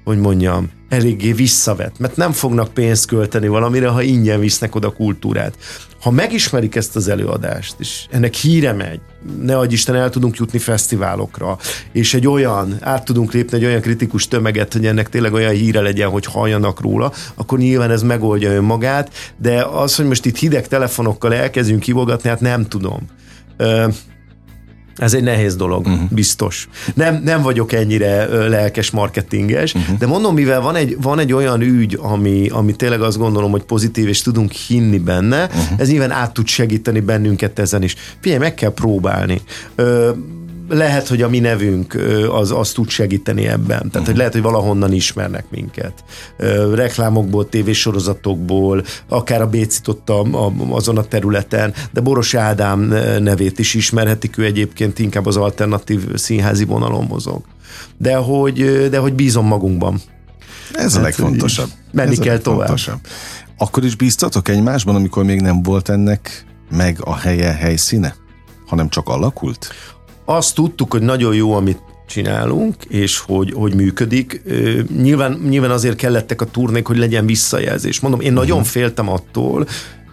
[SPEAKER 3] hogy mondjam, eléggé visszavet, mert nem fognak pénzt költeni valamire, ha ingyen visznek oda kultúrát. Ha megismerik ezt az előadást, és ennek híre megy, ne adj Isten, el tudunk jutni fesztiválokra, és egy olyan, át tudunk lépni egy olyan kritikus tömeget, hogy ennek tényleg olyan híre legyen, hogy halljanak róla, akkor nyilván ez megoldja önmagát, de az, hogy most itt hideg telefonokkal elkezdünk kivogatni, hát nem tudom. Ez egy nehéz dolog, uh-huh. biztos. Nem, nem vagyok ennyire lelkes marketinges, uh-huh. de mondom, mivel van egy, van egy olyan ügy, ami, ami tényleg azt gondolom, hogy pozitív, és tudunk hinni benne, uh-huh. ez nyilván át tud segíteni bennünket ezen is. Figyelj, meg kell próbálni. Ö, lehet, hogy a mi nevünk az, az tud segíteni ebben. Tehát, uh-huh. hogy lehet, hogy valahonnan ismernek minket. Reklámokból, tévésorozatokból, akár a Bécit a, a, azon a területen, de Boros Ádám nevét is ismerhetik, ő egyébként inkább az alternatív színházi vonalon mozog. De hogy, de hogy bízom magunkban.
[SPEAKER 2] Ez hát, a legfontosabb.
[SPEAKER 3] Menni Ez kell tovább.
[SPEAKER 2] Akkor is bíztatok egymásban, amikor még nem volt ennek meg a helye, helyszíne? hanem csak alakult?
[SPEAKER 3] Azt tudtuk, hogy nagyon jó, amit csinálunk, és hogy, hogy működik. Nyilván, nyilván azért kellettek a turnék, hogy legyen visszajelzés. Mondom, én uh-huh. nagyon féltem attól,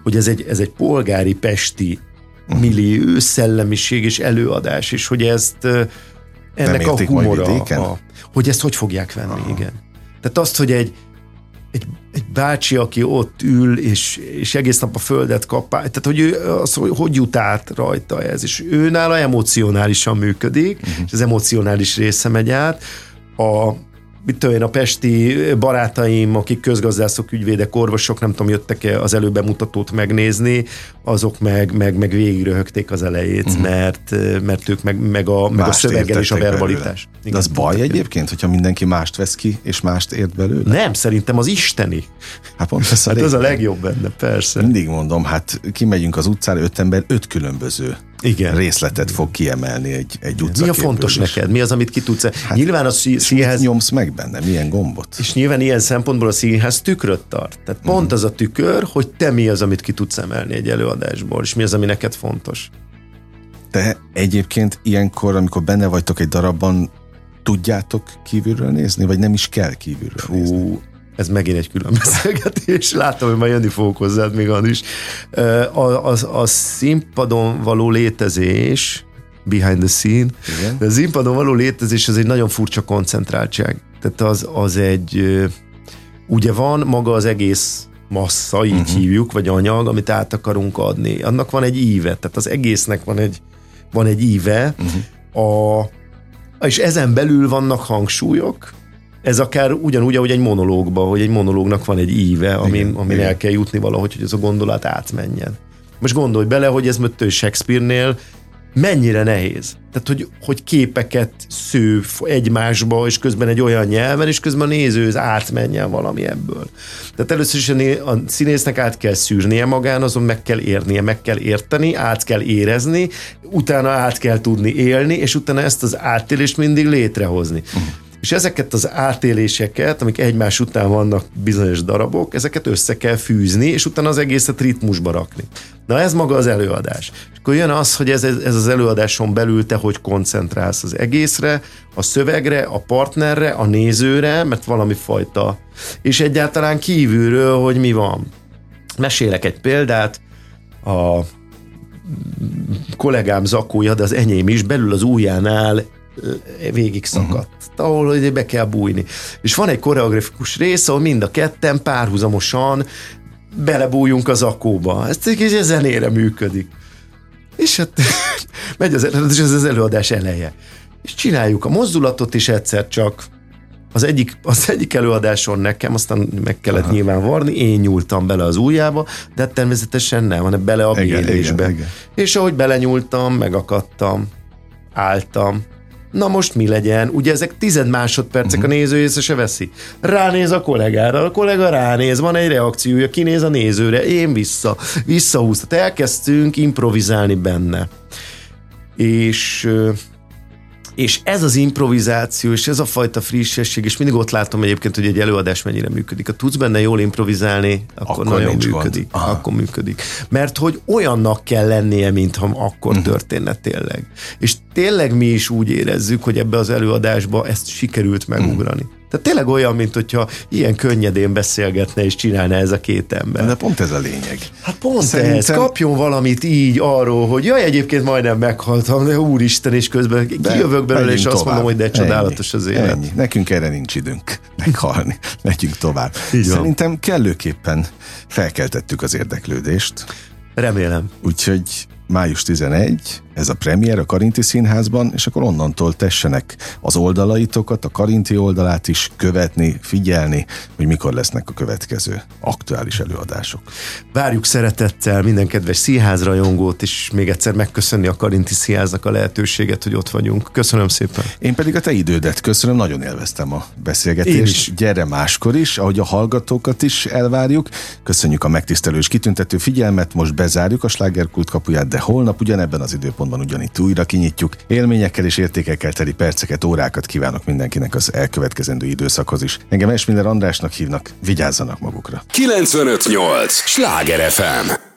[SPEAKER 3] hogy ez egy, ez egy polgári pesti uh-huh. millió, szellemiség és előadás, és hogy ezt ennek a humora, a, hogy ezt hogy fogják venni, uh-huh. igen. Tehát azt, hogy egy, egy, egy bácsi, aki ott ül, és, és egész nap a földet kapál, tehát hogy ő az, hogy, hogy jut át rajta ez, és ő nála emocionálisan működik, uh-huh. és az emocionális része megy át. A, mit tudom én, a pesti barátaim, akik közgazdászok, ügyvédek, orvosok, nem tudom, jöttek-e az előbemutatót megnézni, azok meg, meg, meg végigröhögték az elejét, uh-huh. mert, mert ők meg, meg a, meg a szöveggel és a verbalitás.
[SPEAKER 2] Igen, De az baj egyébként, hogyha mindenki mást vesz ki, és mást ért belőle?
[SPEAKER 3] Nem, szerintem az isteni.
[SPEAKER 2] Hát pont ez
[SPEAKER 3] a, hát az a legjobb benne, persze.
[SPEAKER 2] Mindig mondom, hát kimegyünk az utcára, öt ember, öt különböző igen. részletet fog kiemelni egy, egy utca.
[SPEAKER 3] Mi a fontos is. neked? Mi az, amit ki tudsz? Hát,
[SPEAKER 2] nyilván a színház... nyomsz meg benne? Milyen gombot?
[SPEAKER 3] És nyilván ilyen szempontból a színház tükröt tart. Tehát pont uh-huh. az a tükör, hogy te mi az, amit ki tudsz emelni egy előadásból, és mi az, ami neked fontos.
[SPEAKER 2] Te egyébként ilyenkor, amikor benne vagytok egy darabban, tudjátok kívülről nézni, vagy nem is kell kívülről Fú, nézni?
[SPEAKER 3] Ez megint egy külön beszélgetés, látom, hogy majd jönni fogok hozzád még az is. A, a, a színpadon való létezés, behind the scene, Igen. de a színpadon való létezés az egy nagyon furcsa koncentráltság. Tehát az, az egy, ugye van maga az egész massza, így uh-huh. hívjuk, vagy anyag, amit át akarunk adni. Annak van egy íve, tehát az egésznek van egy, van egy íve, uh-huh. a, és ezen belül vannak hangsúlyok, ez akár ugyanúgy, ahogy egy monológban, hogy egy monológnak van egy íve, amin, igen, amin igen. el kell jutni valahogy, hogy ez a gondolat átmenjen. Most gondolj bele, hogy ez mögtő Shakespeare-nél mennyire nehéz. Tehát, hogy, hogy képeket sző egymásba, és közben egy olyan nyelven, és közben a néző az átmenjen valami ebből. Tehát először is a, a színésznek át kell szűrnie magán, azon meg kell érnie, meg kell érteni, át kell érezni, utána át kell tudni élni, és utána ezt az átélést mindig létrehozni. Uh-huh És ezeket az átéléseket, amik egymás után vannak bizonyos darabok, ezeket össze kell fűzni, és utána az egészet ritmusba rakni. Na ez maga az előadás. És akkor jön az, hogy ez, ez az előadáson belül te hogy koncentrálsz az egészre, a szövegre, a partnerre, a nézőre, mert valami fajta, és egyáltalán kívülről, hogy mi van. Mesélek egy példát, a kollégám zakója, de az enyém is belül az ujjánál végig szakadt, uh-huh. ahol hogy be kell bújni. És van egy koreografikus rész, ahol mind a ketten párhuzamosan belebújjunk az akóba. Ez egy zenére működik. És hát megy az, ez az előadás eleje. És csináljuk a mozdulatot is egyszer csak. Az egyik, az egyik előadáson nekem, aztán meg kellett Aha. nyilván varni, én nyúltam bele az ujjába, de hát természetesen nem, hanem bele a bélésbe. És ahogy belenyúltam, megakadtam, álltam, Na most mi legyen? Ugye ezek tized másodpercek uh-huh. a néző észre se veszi. Ránéz a kollégára, a kollega ránéz, van egy reakciója, kinéz a nézőre, én vissza, visszahúztat. Elkezdtünk improvizálni benne. És és ez az improvizáció, és ez a fajta frissesség, és mindig ott látom egyébként, hogy egy előadás mennyire működik. Ha tudsz benne jól improvizálni, akkor, akkor nagyon működik. Akkor működik. Mert hogy olyannak kell lennie, mintha akkor uh-huh. történne tényleg. És tényleg mi is úgy érezzük, hogy ebbe az előadásba ezt sikerült megugrani. Uh-huh. Tehát tényleg olyan, mint hogyha ilyen könnyedén beszélgetne és csinálna ez a két ember.
[SPEAKER 2] De pont ez a lényeg.
[SPEAKER 3] Hát pont Szerintem... ez. Kapjon valamit így arról, hogy jaj, egyébként majdnem meghaltam, de úristen, és közben de kijövök belőle, és tovább. azt mondom, hogy de csodálatos az élet. Ennyi.
[SPEAKER 2] Nekünk erre nincs időnk meghalni. Megyünk tovább. Így Szerintem van. kellőképpen felkeltettük az érdeklődést.
[SPEAKER 3] Remélem.
[SPEAKER 2] Úgyhogy május 11, ez a premier a Karinti Színházban, és akkor onnantól tessenek az oldalaitokat, a Karinti oldalát is követni, figyelni, hogy mikor lesznek a következő aktuális előadások.
[SPEAKER 3] Várjuk szeretettel minden kedves színházrajongót, és még egyszer megköszönni a Karinti Színháznak a lehetőséget, hogy ott vagyunk. Köszönöm szépen.
[SPEAKER 2] Én pedig a te idődet köszönöm, nagyon élveztem a beszélgetést. Gyere máskor is, ahogy a hallgatókat is elvárjuk. Köszönjük a megtisztelő és kitüntető figyelmet, most bezárjuk a slágerkult kapuját, de holnap ugyanebben az időpontban központban ugyanitt újra kinyitjuk. Élményekkel és értékekkel teli perceket, órákat kívánok mindenkinek az elkövetkezendő időszakhoz is. Engem Esmiller Andrásnak hívnak, vigyázzanak magukra.
[SPEAKER 1] 958! Sláger FM!